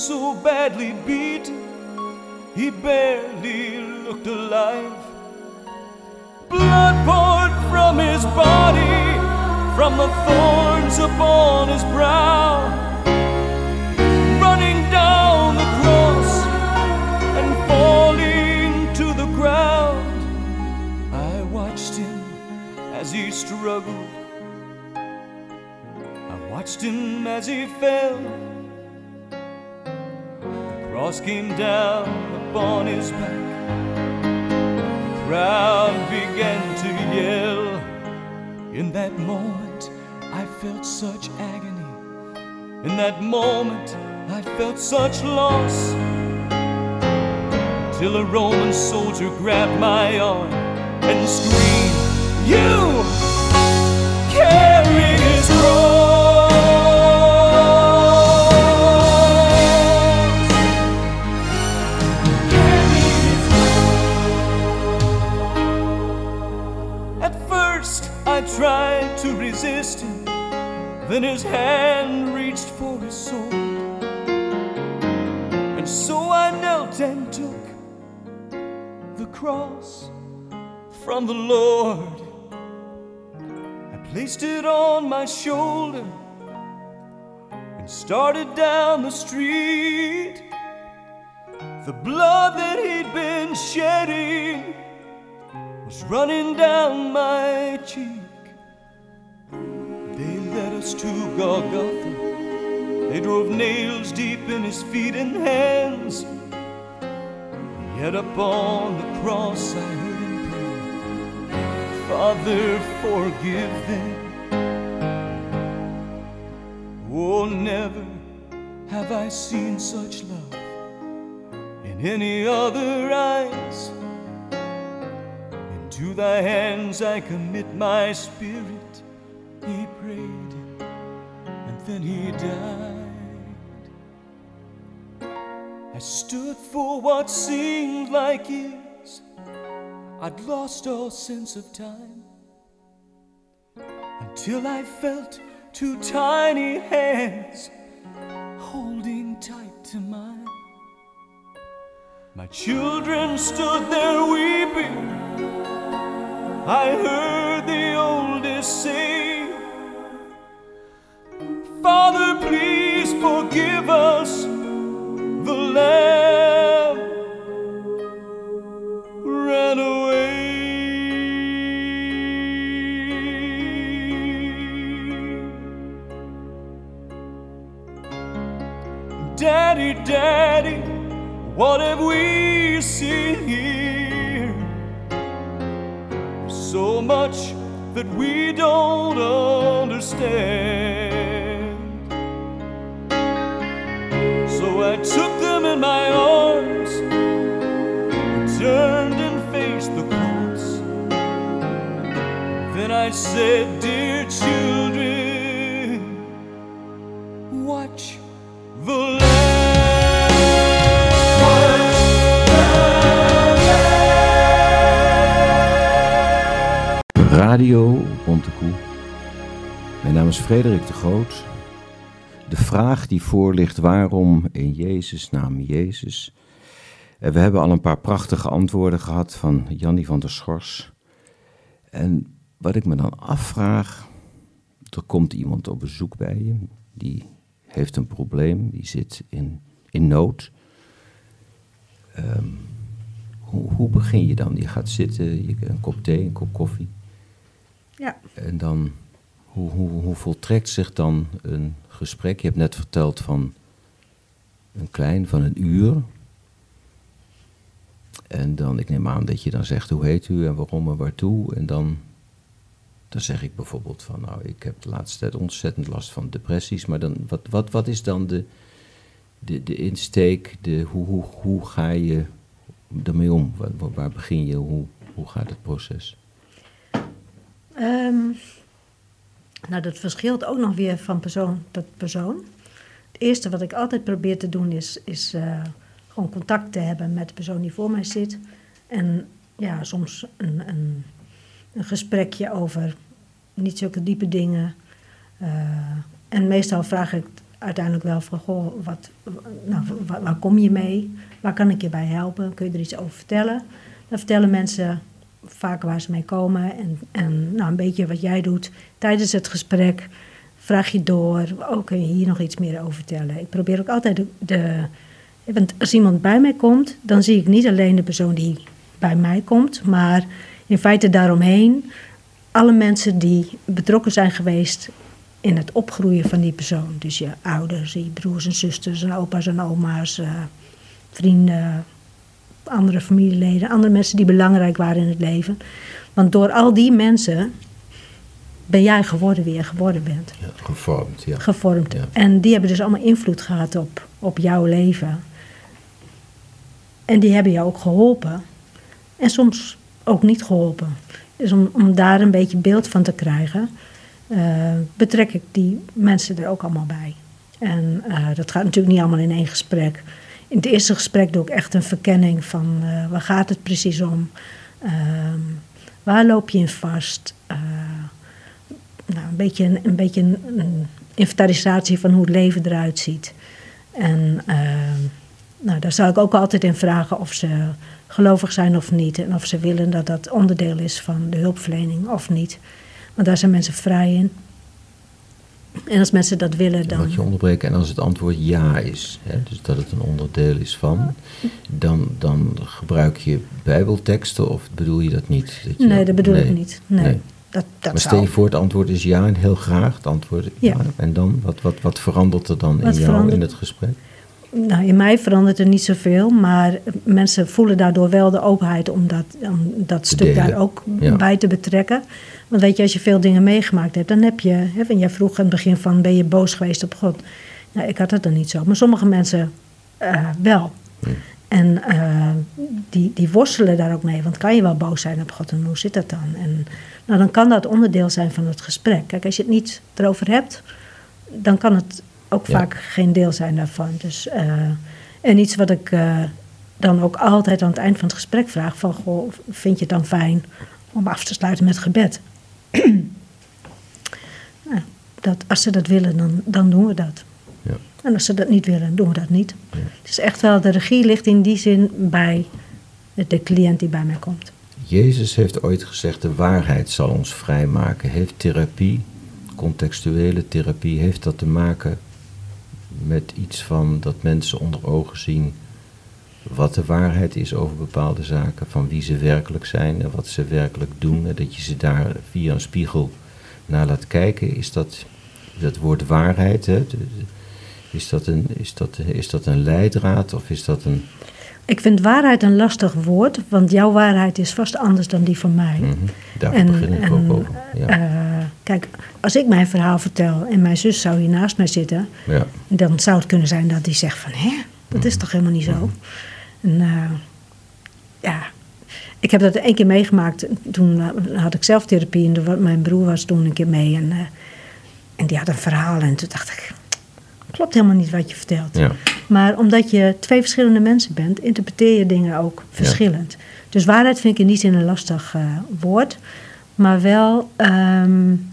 So badly beaten, he barely looked alive. Blood poured from his body, from the thorns upon his brow, running down the cross and falling to the ground. I watched him as he struggled. I watched him as he fell. Cross came down upon his back. The crowd began to yell. In that moment, I felt such agony. In that moment, I felt such loss. Till a Roman soldier grabbed my arm and screamed, You from the Lord. I placed it on my shoulder and started down the street. The blood that he'd been shedding was running down my cheek. They led us to Golgotha. They drove nails deep in his feet and hands. Yet upon the cross I heard him pray, Father, forgive them. Oh, never have I seen such love in any other eyes. Into thy hands I commit my spirit, he prayed, and then he died. Stood for what seemed like years. I'd lost all sense of time until I felt two tiny hands holding tight to mine. My children stood there weeping. I heard the oldest say, Father, please forgive us. The lamb ran away. Daddy, Daddy, what have we seen here? So much that we don't understand. Them in my arms, turned and faced the cross. Then I said, Dear children, watch the Lamb. Radio Bontekoe. Mijn naam is Frederik de Groot. De vraag die voor ligt, waarom in Jezus naam Jezus? En we hebben al een paar prachtige antwoorden gehad van Jannie van der Schors. En wat ik me dan afvraag, er komt iemand op bezoek bij je, die heeft een probleem, die zit in, in nood. Ehm, hoe, hoe begin je dan? Je gaat zitten, je, een kop thee, een kop koffie. Ja. En dan, hoe, hoe, hoe voltrekt zich dan een gesprek? Je hebt net verteld van een klein, van een uur. En dan, ik neem aan dat je dan zegt, hoe heet u en waarom en waartoe. En dan dan zeg ik bijvoorbeeld van, nou, ik heb de laatste tijd ontzettend last van depressies, maar dan, wat, wat, wat is dan de, de, de insteek, de, hoe, hoe, hoe ga je ermee om? Waar, waar begin je, hoe, hoe gaat het proces? Ehm, nou, dat verschilt ook nog weer van persoon tot persoon. Het eerste wat ik altijd probeer te doen is, is uh, gewoon contact te hebben met de persoon die voor mij zit. En ja, soms een, een, een gesprekje over niet zulke diepe dingen. Uh, en meestal vraag ik uiteindelijk wel van, goh, wat, nou, waar, kom je mee? Waar kan ik je bij helpen? Kun je er iets over vertellen? Dan vertellen mensen vaak waar ze mee komen en, en nou, een beetje wat jij doet. Tijdens het gesprek vraag je door, oh, kun je hier nog iets meer over vertellen? Ik probeer ook altijd de, de want als iemand bij mij komt, dan zie ik niet alleen de persoon die bij mij komt, maar in feite daaromheen alle mensen die betrokken zijn geweest in het opgroeien van die persoon. Dus je ouders, je broers en zusters, en opa's en oma's, uh, vrienden, andere familieleden, andere mensen die belangrijk waren in het leven. Want door al die mensen ben jij geworden wie je geworden bent. Ja, gevormd, ja. Gevormd. En die hebben dus allemaal invloed gehad op, op jouw leven. En die hebben jou ook geholpen. En soms ook niet geholpen. Dus om, om daar een beetje beeld van te krijgen, uh, betrek ik die mensen er ook allemaal bij. En uh, dat gaat natuurlijk niet allemaal in één gesprek. In het eerste gesprek doe ik echt een verkenning van uh, waar gaat het precies om? Ehm, waar loop je in vast? nou, een beetje, een, een beetje een, inventarisatie van hoe het leven eruit ziet. En ehm, nou, daar zou ik ook altijd in vragen of ze gelovig zijn of niet. En of ze willen dat dat onderdeel is van de hulpverlening of niet. Want daar zijn mensen vrij in. En als mensen dat willen, dan. Mag je onderbreken? En als het antwoord ja is, hè, dus dat het een onderdeel is van, dan, dan gebruik je Bijbelteksten of bedoel je dat niet? Dat je nee, dat bedoel ik niet. Nee. nee. Dat, dat maar stel je voor, het antwoord is ja en heel graag het antwoord ja. ja. En dan, wat, wat, wat verandert er dan wat in jou in het gesprek? Nou, in mij verandert er niet zoveel, maar mensen voelen daardoor wel de openheid om dat, om dat stuk daar ook bij te betrekken. Want weet je, als je veel dingen meegemaakt hebt, dan heb je, hè, jij vroeg aan het begin van, ben je boos geweest op God? Nou, ik had dat dan niet zo, maar sommige mensen uh, wel. En uh, die, die worstelen daar ook mee, want kan je wel boos zijn op God en hoe zit dat dan? En nou, dan kan dat onderdeel zijn van het gesprek. Kijk, als je het niet erover hebt, dan kan het ook vaak geen deel zijn daarvan. Dus, uh, en iets wat ik uh, dan ook altijd aan het eind van het gesprek vraag: van goh, vind je het dan fijn om af te sluiten met gebed? [clears throat] nou, dat, als ze dat willen, dan, dan doen we dat. Ja. En als ze dat niet willen, doen we dat niet. Ja. Het is echt wel, de regie ligt in die zin bij de cliënt die bij mij komt. Jezus heeft ooit gezegd: de waarheid zal ons vrijmaken. Heeft therapie, contextuele therapie, heeft dat te maken met iets van dat mensen onder ogen zien wat de waarheid is over bepaalde zaken, van wie ze werkelijk zijn en wat ze werkelijk doen, en dat je ze daar via een spiegel naar laat kijken. Is dat, dat woord waarheid, hè? Is, dat een, is, dat, is dat een leidraad of is dat een. Ik vind waarheid een lastig woord, want jouw waarheid is vast anders dan die van mij. Mm -hmm. Daar en, begin ik en, ook over. Ja. Uh, kijk, als ik mijn verhaal vertel en mijn zus zou hier naast mij zitten, ja. dan zou het kunnen zijn dat die zegt van, hè, dat is toch helemaal niet zo. En, uh, ja, ik heb dat één keer meegemaakt. Toen uh, had ik zelf therapie en mijn broer was toen een keer mee. En, en die had een verhaal en toen dacht ik, klopt helemaal niet wat je vertelt. Ja. Maar omdat je twee verschillende mensen bent, interpreteer je dingen ook verschillend. Ja. Dus waarheid vind ik in die zin een lastig woord. Maar wel... Um,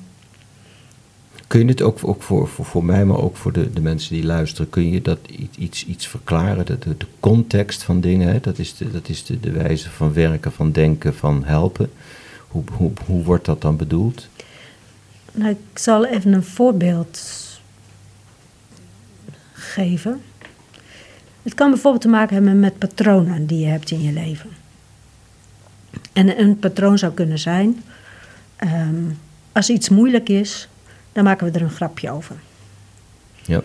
Kun je het ook, ook voor, voor, voor mij, maar ook voor de, de mensen die luisteren, kun je dat iets, iets verklaren? De, de, de context van dingen, hè? dat is, de, dat is de, de wijze van werken, van denken, van helpen. Hoe, hoe, hoe wordt dat dan bedoeld? Nou, ik zal even een voorbeeld geven. Het kan bijvoorbeeld te maken hebben met patronen die je hebt in je leven. En een patroon zou kunnen zijn: um, als iets moeilijk is, dan maken we er een grapje over. Ja.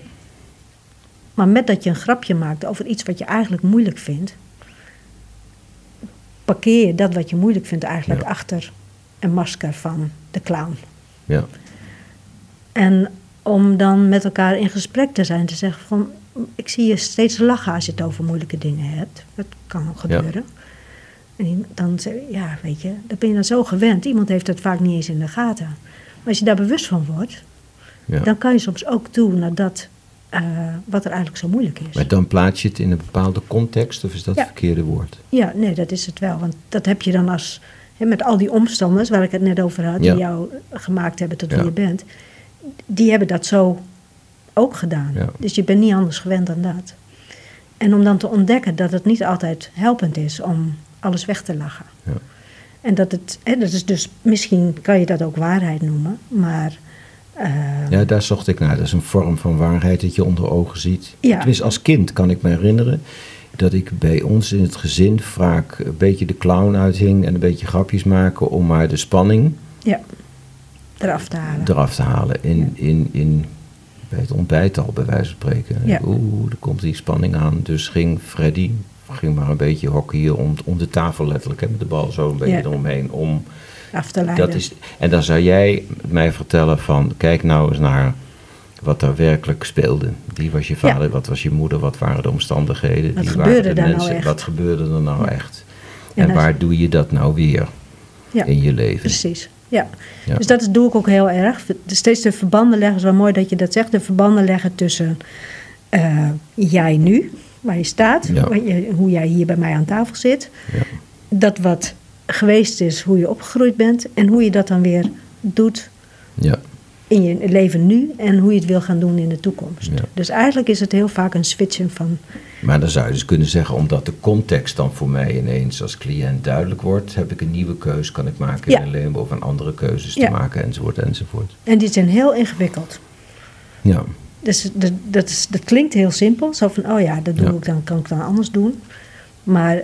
Maar met dat je een grapje maakt over iets wat je eigenlijk moeilijk vindt, parkeer je dat wat je moeilijk vindt eigenlijk ja. achter en masker van de clown. Ja. En om dan met elkaar in gesprek te zijn, te zeggen van, ik zie je steeds lachen als je het over moeilijke dingen hebt. Dat kan gebeuren. En die- dan zeg je, ja, weet je, dan ben je dan zo gewend. Iemand heeft het vaak niet eens in de gaten. Maar als je daar bewust van wordt, ja. dan kan je soms ook toe naar dat eh, wat er eigenlijk zo moeilijk is. Maar dan plaats je het in een bepaalde context, of is dat Ja. het verkeerde woord? Ja, nee, dat is het wel. Want dat heb je dan als, hè, met al die omstanders waar ik het net over had, Ja. die jou gemaakt hebben tot Ja. wie je bent, die hebben dat zo ook gedaan. Ja. Dus je bent niet anders gewend dan dat. En om dan te ontdekken dat het niet altijd helpend is om alles weg te lachen. Ja. En dat het, hè, dat is dus, misschien kan je dat ook waarheid noemen, maar eh, Ja, daar zocht ik naar. Dat is een vorm van waarheid dat je onder ogen ziet. Ja. Tenminste, als kind kan ik me herinneren dat ik bij ons in het gezin vaak een beetje de clown uithing en een beetje grapjes maken om maar de spanning ja, eraf te halen. eraf te halen. In, in, in, bij het ontbijt al, bij wijze van spreken. Ja. Oeh, er komt die spanning aan. Dus ging Freddy, ging maar een beetje hockeyen om, om de tafel letterlijk, hè, met de bal zo een beetje Ja. eromheen. Om, af te leiden. dat is, en dan zou jij mij vertellen van, kijk nou eens naar wat er werkelijk speelde. Wie was je vader, Ja. wat was je moeder, wat waren de omstandigheden? Wat wie gebeurde daar nou echt? Wat gebeurde er nou echt? En En waar doe je dat nou weer in je leven? Precies, ja. Ja. Dus dat is- doe ik ook heel erg. Steeds de verbanden leggen, is wel mooi dat je dat zegt, de verbanden leggen tussen eh, jij nu, waar je staat, Ja. waar je- hoe jij hier bij mij aan tafel zit, dat wat geweest is, hoe je opgegroeid bent en hoe je dat dan weer doet Ja. in je leven nu en hoe je het wil gaan doen in de toekomst. Ja. Dus eigenlijk is het heel vaak een switchen van, Maar dan zou je dus kunnen zeggen, omdat de context dan voor mij ineens als cliënt duidelijk wordt, heb ik een nieuwe keus, kan ik maken in Ja. mijn leven of een andere keuzes Ja. te maken, enzovoort, enzovoort. en die zijn heel ingewikkeld. Ja, Dus dat, dat, is, dat klinkt heel simpel, zo van, oh ja, dat doe Ja. ik dan, kan ik dan anders doen. Maar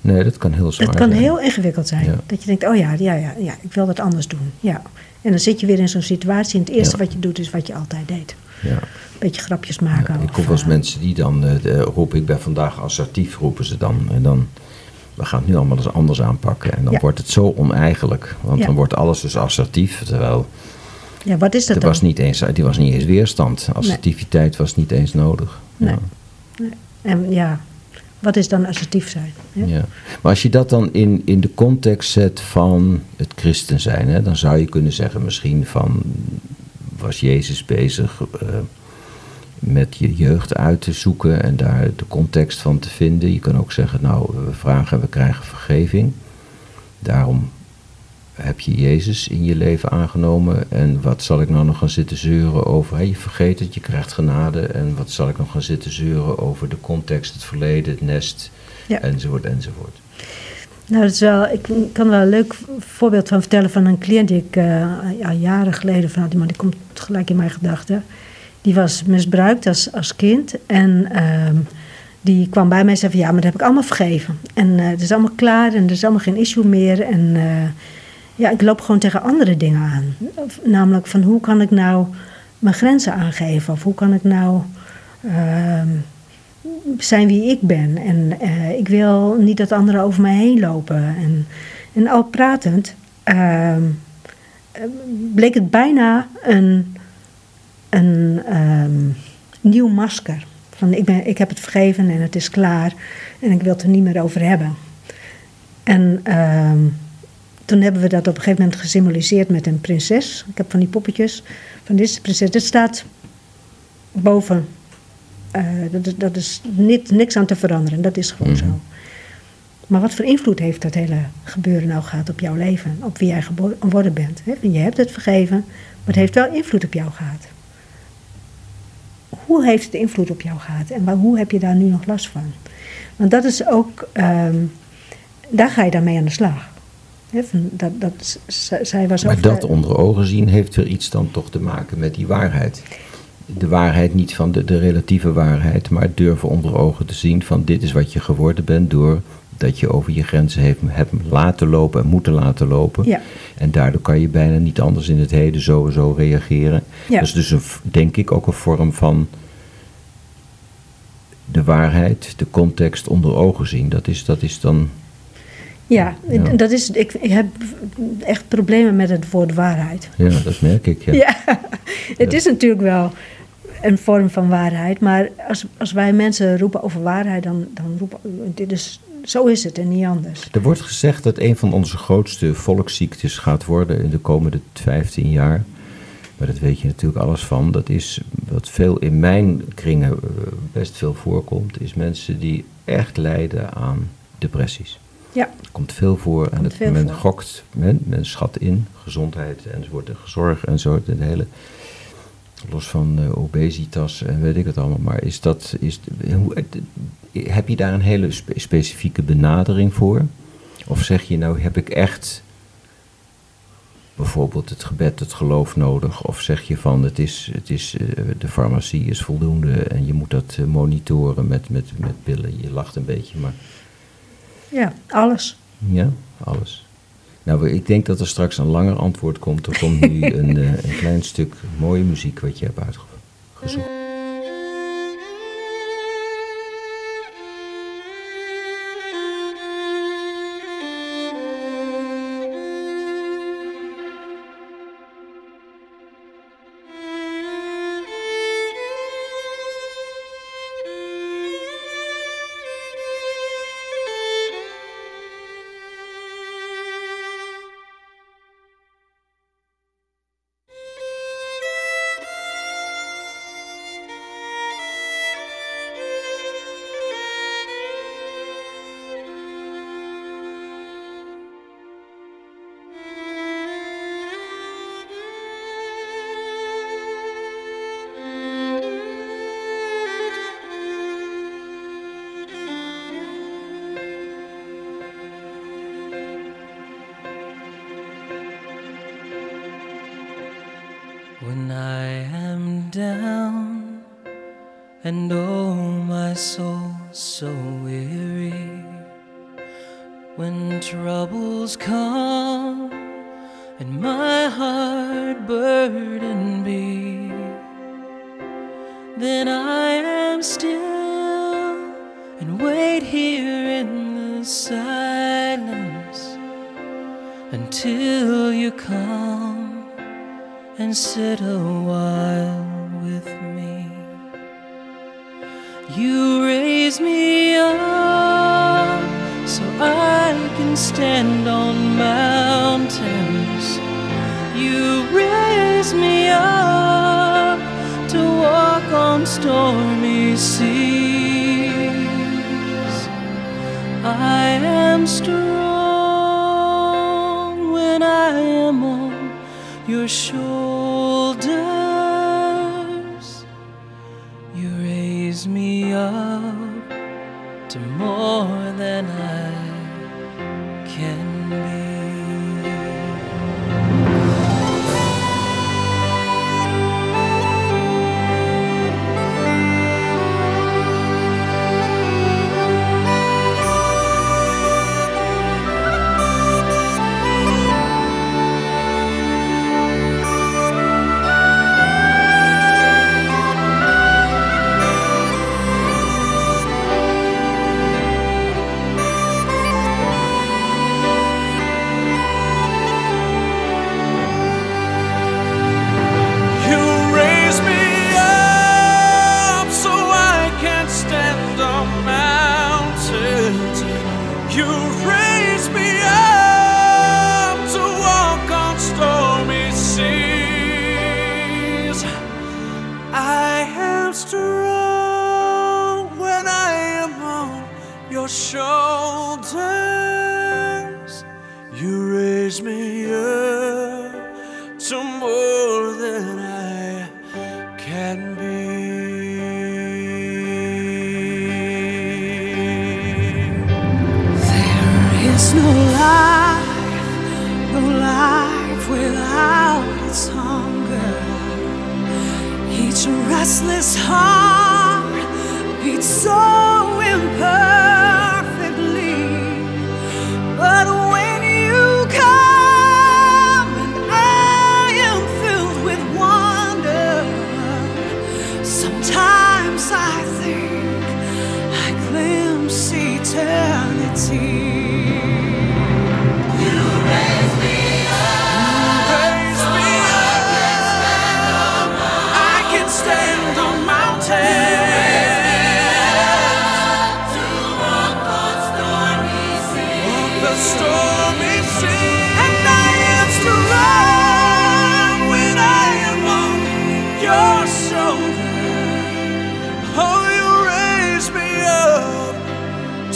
nee, dat kan heel zwaar Het kan zijn. heel ingewikkeld zijn. Dat je denkt, oh ja, ja, ja, ja, ik wil dat anders doen. Ja. En dan zit je weer in zo'n situatie en het eerste wat je doet is wat je altijd deed. Ja. Beetje grapjes maken. Ja, ik kom wel eens eh, mensen die dan eh, roepen, ik ben vandaag assertief, roepen ze dan. En dan, we gaan het nu allemaal eens anders aanpakken. En dan Ja. wordt het zo oneigenlijk. Want dan wordt alles dus assertief. Terwijl Ja, wat is dat er dan? was niet eens, er was niet eens weerstand. Assertiviteit was niet eens nodig. Nee. Ja. En ja, wat is dan assertief zijn? hè? Ja. Maar als je dat dan in, in de context zet van het christen zijn, hè, dan zou je kunnen zeggen misschien van, was Jezus bezig eh, met je jeugd uit te zoeken en daar de context van te vinden. Je kan ook zeggen, nou, we vragen en we krijgen vergeving. Daarom heb je Jezus in je leven aangenomen en wat zal ik nou nog gaan zitten zeuren over, je vergeet het, je krijgt genade en wat zal ik nog gaan zitten zeuren over de context, het verleden, het nest, Ja. enzovoort, enzovoort. Nou, dat is wel, ik kan er wel een leuk voorbeeld van vertellen van een cliënt die ik eh, ja, jaren geleden van had. Maar die komt gelijk in mijn gedachten. Die was misbruikt als, als kind. En ehm, die kwam bij mij en zei ja, maar dat heb ik allemaal vergeven. En eh, het is allemaal klaar en er is allemaal geen issue meer. En eh, ja, ik loop gewoon tegen andere dingen aan. Namelijk van hoe kan ik nou mijn grenzen aangeven? Of hoe kan ik nou... ehm, zijn wie ik ben. En eh, ik wil niet dat anderen over mij heen lopen. En, en al pratend ehm, eh, bleek het bijna een, een ehm, nieuw masker. Van ik, ben, ik heb het vergeven en het is klaar en ik wil het er niet meer over hebben. En ehm, toen hebben we dat op een gegeven moment gesymboliseerd met een prinses. Ik heb van die poppetjes. Van dit is de prinses. Dit staat boven eh, dat is, dat is niet, niks aan te veranderen. Dat is gewoon Mhm. zo. Maar wat voor invloed heeft dat hele gebeuren nou gehad op jouw leven? Op wie jij geworden bent? Hè? Je hebt het vergeven, maar het heeft wel invloed op jou gehad. Hoe heeft het invloed op jou gehad? En waar, hoe heb je daar nu nog last van? Want dat is ook... ehm, daar ga je dan mee aan de slag. Van dat, dat, zij was Maar dat eh, onder ogen zien heeft er iets dan toch te maken met die waarheid. De waarheid niet van de, de relatieve waarheid, maar durven onder ogen te zien van dit is wat je geworden bent door dat je over je grenzen heeft, hebt laten lopen en moeten laten lopen. Ja. En daardoor kan je bijna niet anders in het heden sowieso reageren. Ja. Dat is dus een, denk ik ook een vorm van de waarheid, de context onder ogen zien. Dat is, dat is dan Ja, Ja. Dat is, ik, ik heb echt problemen met het woord waarheid. Ja, dat merk ik. Ja. [laughs] Ja, het is natuurlijk wel een vorm van waarheid. Maar als, als wij mensen roepen over waarheid, dan, dan roepen dit is, zo is het en niet anders. Er wordt gezegd dat een van onze grootste volksziektes gaat worden in de komende 15 jaar. Maar dat weet je natuurlijk alles van. Dat is wat veel in mijn kringen eh, best veel voorkomt, is mensen die echt lijden aan depressies. Ja, komt veel voor en het, men voor. gokt, men, men schat in, gezondheid enzovoort, en zorg en zo, het hele, los van eh, obesitas en weet ik het allemaal, maar is dat, is, hoe, heb je daar een hele spe- specifieke benadering voor? Of zeg je nou, heb ik echt bijvoorbeeld het gebed, het geloof nodig? Of zeg je van, het is, het is, eh, de farmacie is voldoende en je moet dat eh, monitoren met, met, met pillen? Je lacht een beetje, maar... ja alles. Ja, alles. Nou, ik denk dat er straks een langer antwoord komt. Er komt nu [laughs] een, eh, een klein stuk mooie muziek wat je hebt uitgezocht.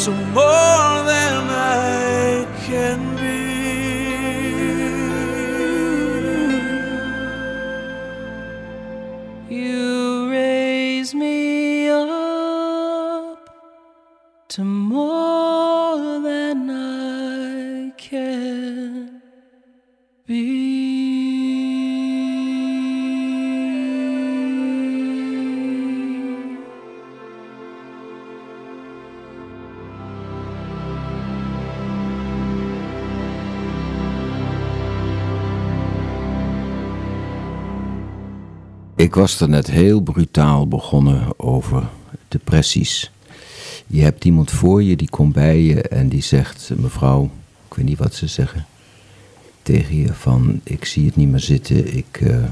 so more. Ik was er net heel brutaal begonnen over depressies. Je hebt iemand voor je die komt bij je en die zegt: Mevrouw, ik weet niet wat ze zeggen. Tegen je van: Ik zie het niet meer zitten. Ik, eh,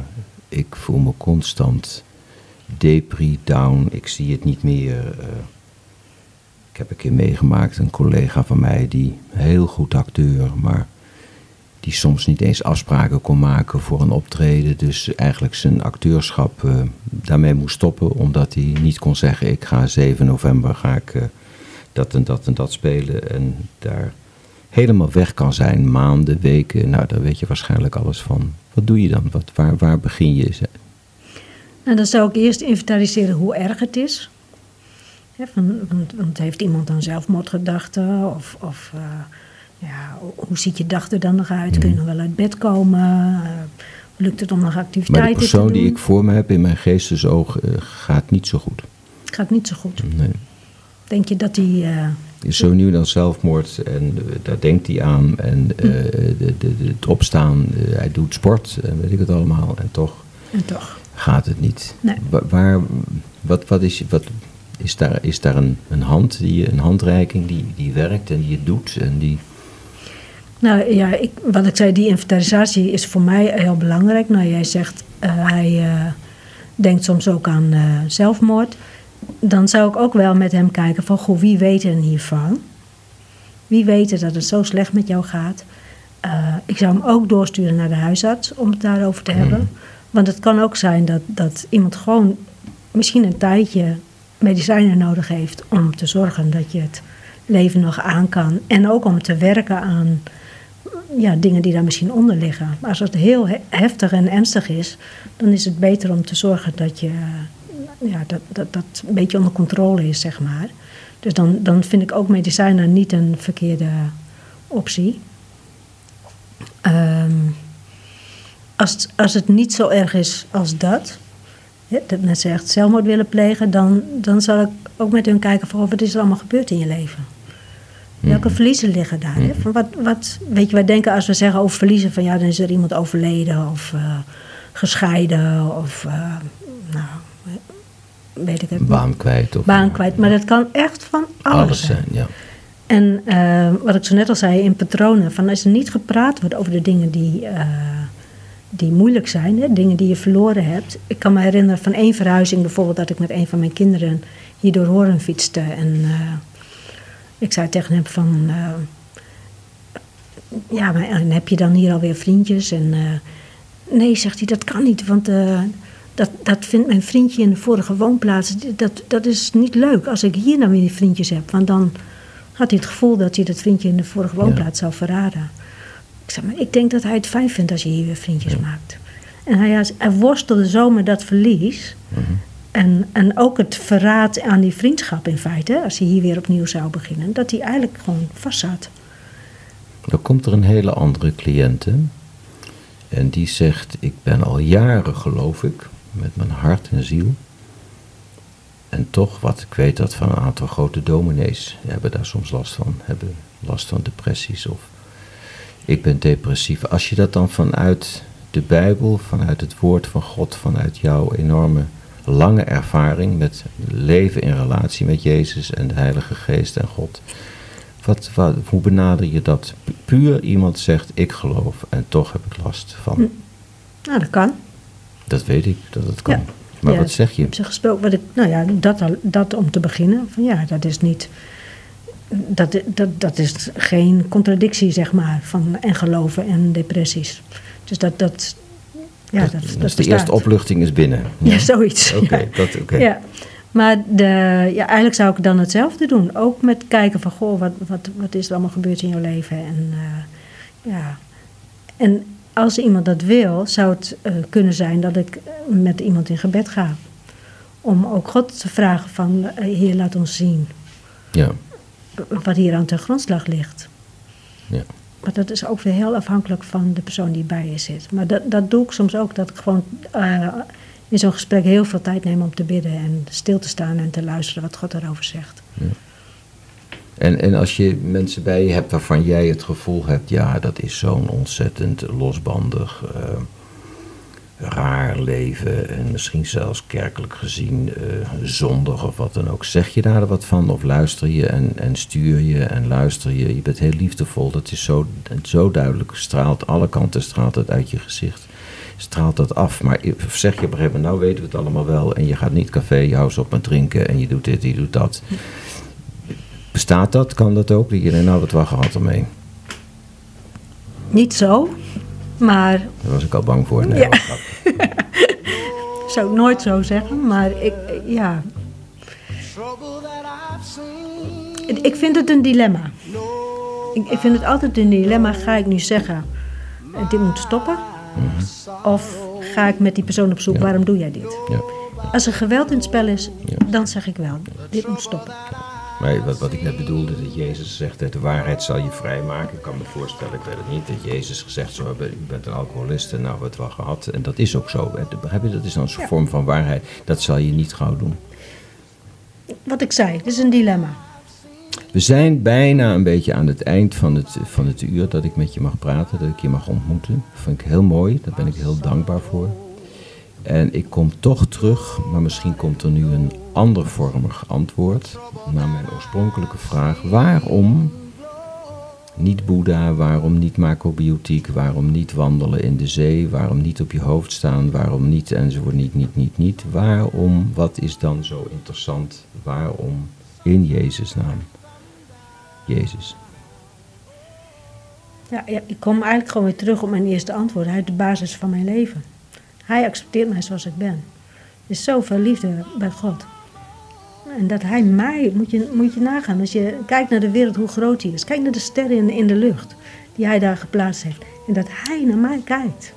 ik voel me constant depri, down. Ik zie het niet meer. eh. ik heb een keer meegemaakt, een collega van mij, die heel goed acteur, maar die soms niet eens afspraken kon maken voor een optreden. Dus eigenlijk zijn acteurschap eh, daarmee moest stoppen, omdat hij niet kon zeggen: Ik ga 7 november ga ik eh, dat en dat en dat spelen. En daar helemaal weg kan zijn, maanden, weken. Nou, daar weet je waarschijnlijk alles van. Wat doe je dan? Wat, waar, waar begin je? En dan zou ik eerst inventariseren hoe erg het is. Van, want, heeft iemand dan zelfmoordgedachten? Of, of eh, ja, hoe ziet je dag er dan nog uit? Kun je nog wel uit bed komen? Eh, lukt het om nog Maar activiteiten de persoon te doen? die ik voor me heb in mijn geestesoog eh, gaat niet zo goed. Gaat niet zo goed. Nee. Denk je dat die... eh, is zo nu dan zelfmoord en daar denkt hij aan. En de, de, de, het opstaan, hij doet sport en weet ik het allemaal. En toch en toch. gaat het niet. Nee. Wa- Waar, wat, wat is, wat, is daar, is daar een, een hand, die, een handreiking die, die werkt en die het doet? En die, Nou ja, ik, wat ik zei, die inventarisatie is voor mij heel belangrijk. Nou, jij zegt, eh, hij eh, denkt soms ook aan eh, zelfmoord. Dan zou ik ook wel met hem kijken van, goh, wie weet er hiervan? Wie weet dat het zo slecht met jou gaat? Ik zou hem ook doorsturen naar de huisarts om het daarover te hebben. Want het kan ook zijn dat, dat iemand gewoon misschien een tijdje medicijnen nodig heeft om te zorgen dat je het leven nog aan kan. En ook om te werken aan ja, dingen die daar misschien onder liggen. Maar als het heel he- heftig en ernstig is, dan is het beter om te zorgen dat je eh, ja, dat, dat, dat een beetje onder controle is, zeg maar. Dus dan, dan vind ik ook medicijnen niet een verkeerde optie. Ehm, als, als het niet zo erg is als dat, dat mensen echt zelfmoord willen plegen, dan, dan zal ik ook met hun kijken van wat is er allemaal gebeurd in je leven. Welke verliezen liggen daar? Hè? Van wat, wat, weet je, wij denken als we zeggen over verliezen, van ja, dan is er iemand overleden of eh, gescheiden of, eh, nou, weet ik het baan kwijt. Of, Baan kwijt. Maar dat kan echt van alles, Alles zijn. ja. En eh, wat ik zo net al zei in patronen, van als er niet gepraat wordt over de dingen die, die moeilijk zijn, hè, dingen die je verloren hebt. Ik kan me herinneren van één verhuizing bijvoorbeeld dat ik met een van mijn kinderen hier door Horen fietste. En ik zei tegen hem van, eh, ja, maar en heb je dan hier alweer vriendjes? En eh, nee, zegt hij, dat kan niet, want eh, dat, dat vindt mijn vriendje in de vorige woonplaats, dat, dat is niet leuk als ik hier dan weer vriendjes heb. Want dan had hij het gevoel dat hij dat vriendje in de vorige woonplaats zou verraden. Ik zei, maar ik denk dat hij het fijn vindt als je hier weer vriendjes maakt. En hij, hij worstelde zo met dat verlies. En, en ook het verraad aan die vriendschap in feite, als hij hier weer opnieuw zou beginnen, dat hij eigenlijk gewoon vast zat. Dan komt er een hele andere cliënt. hè. En die zegt, ik ben al jaren geloof ik, met mijn hart en ziel. En toch, wat ik weet dat van een aantal grote dominees hebben daar soms last van. Hebben last van depressies of ik ben depressief. Als je dat dan vanuit de Bijbel, vanuit het woord van God, vanuit jouw enorme lange ervaring met leven in relatie met Jezus en de Heilige Geest en God. Wat, wat, hoe benader je dat? Pu- Puur iemand zegt ik geloof en toch heb ik last van. Nou, dat kan. Dat weet ik dat het kan. Ja. Maar Ja, wat zeg je? Ik heb ze gesproken, wat ik, nou ja, dat, dat om te beginnen. Van ja, dat is niet. Dat, dat, dat is geen contradictie, zeg maar, van en geloven en depressies. Dus dat, dat, ja, dat, dat, dus de eerste opluchting is binnen. Ja, zoiets. Oké, ja. dat oké. Ja. Maar de, ja, eigenlijk zou ik dan hetzelfde doen. Ook met kijken van, goh, wat, wat, wat is er allemaal gebeurd in jouw leven? En, uh, ja. en als iemand dat wil, zou het uh, kunnen zijn dat ik met iemand in gebed ga. Om ook God te vragen van, uh, Heer, laat ons zien. Ja. Wat hier aan ten grondslag ligt. Ja. Maar dat is ook weer heel afhankelijk van de persoon die bij je zit. Maar dat, dat doe ik soms ook, dat ik gewoon in zo'n gesprek heel veel tijd nemen om te bidden en stil te staan en te luisteren wat God daarover zegt. En, en als je mensen bij je hebt waarvan jij het gevoel hebt, ja, dat is zo'n ontzettend losbandig, uh, raar leven en misschien zelfs kerkelijk gezien uh, zondig of wat dan ook. Zeg je daar wat van of luister je en, en stuur je en luister je? Je bent heel liefdevol, dat is zo, zo duidelijk, straalt alle kanten straalt het uit je gezicht straalt dat af. Maar zeg je op een gegeven moment, nou weten we het allemaal wel. En je gaat niet café, je houdt op met drinken en je doet dit, je doet dat. Bestaat dat? Kan dat ook? Denkt, nou wat wacht gehad ermee? Niet zo, maar... Daar was ik al bang voor. Nee, ja. Zou ik nooit zo zeggen, maar ik, ja... Ik vind het een dilemma. Ik, ik vind het altijd een dilemma. Ga ik nu zeggen, dit moet stoppen? Of ga ik met die persoon op zoek, Ja. waarom doe jij dit? Ja. Als er geweld in het spel is, Ja. dan zeg ik wel, dit moet stoppen. Maar wat, wat ik net bedoelde, dat Jezus zegt, dat de waarheid zal je vrijmaken. Ik kan me voorstellen, ik weet het niet, dat Jezus gezegd zo hebben, u bent een alcoholist en nou wat wel gehad. En dat is ook zo. Begrijp je? Dat is dan een Ja. vorm van waarheid. Dat zal je niet gauw doen. Wat ik zei, het is een dilemma. We zijn bijna een beetje aan het eind van het, van het uur dat ik met je mag praten, dat ik je mag ontmoeten. Dat vind ik heel mooi, daar ben ik heel dankbaar voor. En ik kom toch terug, maar misschien komt er nu een andervormig antwoord naar mijn oorspronkelijke vraag. Waarom niet Boeddha, waarom niet macrobiotiek, waarom niet wandelen in de zee, waarom niet op je hoofd staan, waarom niet enzovoort, niet, niet, niet, niet. Waarom, wat is dan zo interessant, waarom in Jezus' naam? Jezus. Ja, ik kom eigenlijk gewoon weer terug op mijn eerste antwoord. Hij de basis van mijn leven. Hij accepteert mij zoals ik ben. Er is zoveel liefde bij God. En dat hij mij, moet je, moet je nagaan, als je kijkt naar de wereld, hoe groot die is. Kijk naar de sterren in, de lucht, die hij daar geplaatst heeft. En dat hij naar mij kijkt.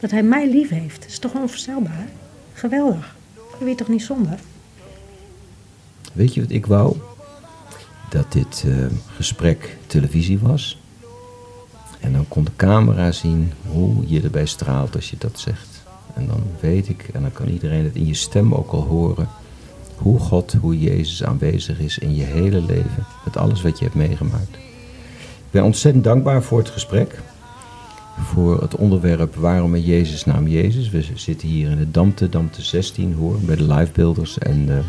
Dat hij mij lief heeft. Is toch onvoorstelbaar? Geweldig. Dat weet je toch niet zonder? Weet je wat ik wou? Dat dit eh, gesprek televisie was. En dan kon de camera zien hoe je erbij straalt als je dat zegt. En dan weet ik, en dan kan iedereen het in je stem ook al horen, hoe God, hoe Jezus aanwezig is in je hele leven. Met alles wat je hebt meegemaakt. Ik ben ontzettend dankbaar voor het gesprek. Voor het onderwerp waarom in Jezus naam Jezus. We zitten hier in de Damte, Damte 16 hoor, bij de livebeelders. En eh,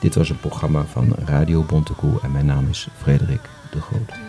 dit was een programma van Radio Bontekoe en mijn naam is Frederik de Groot.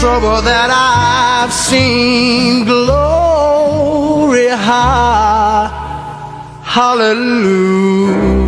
Trouble that I've seen. Glory, ha- hallelujah.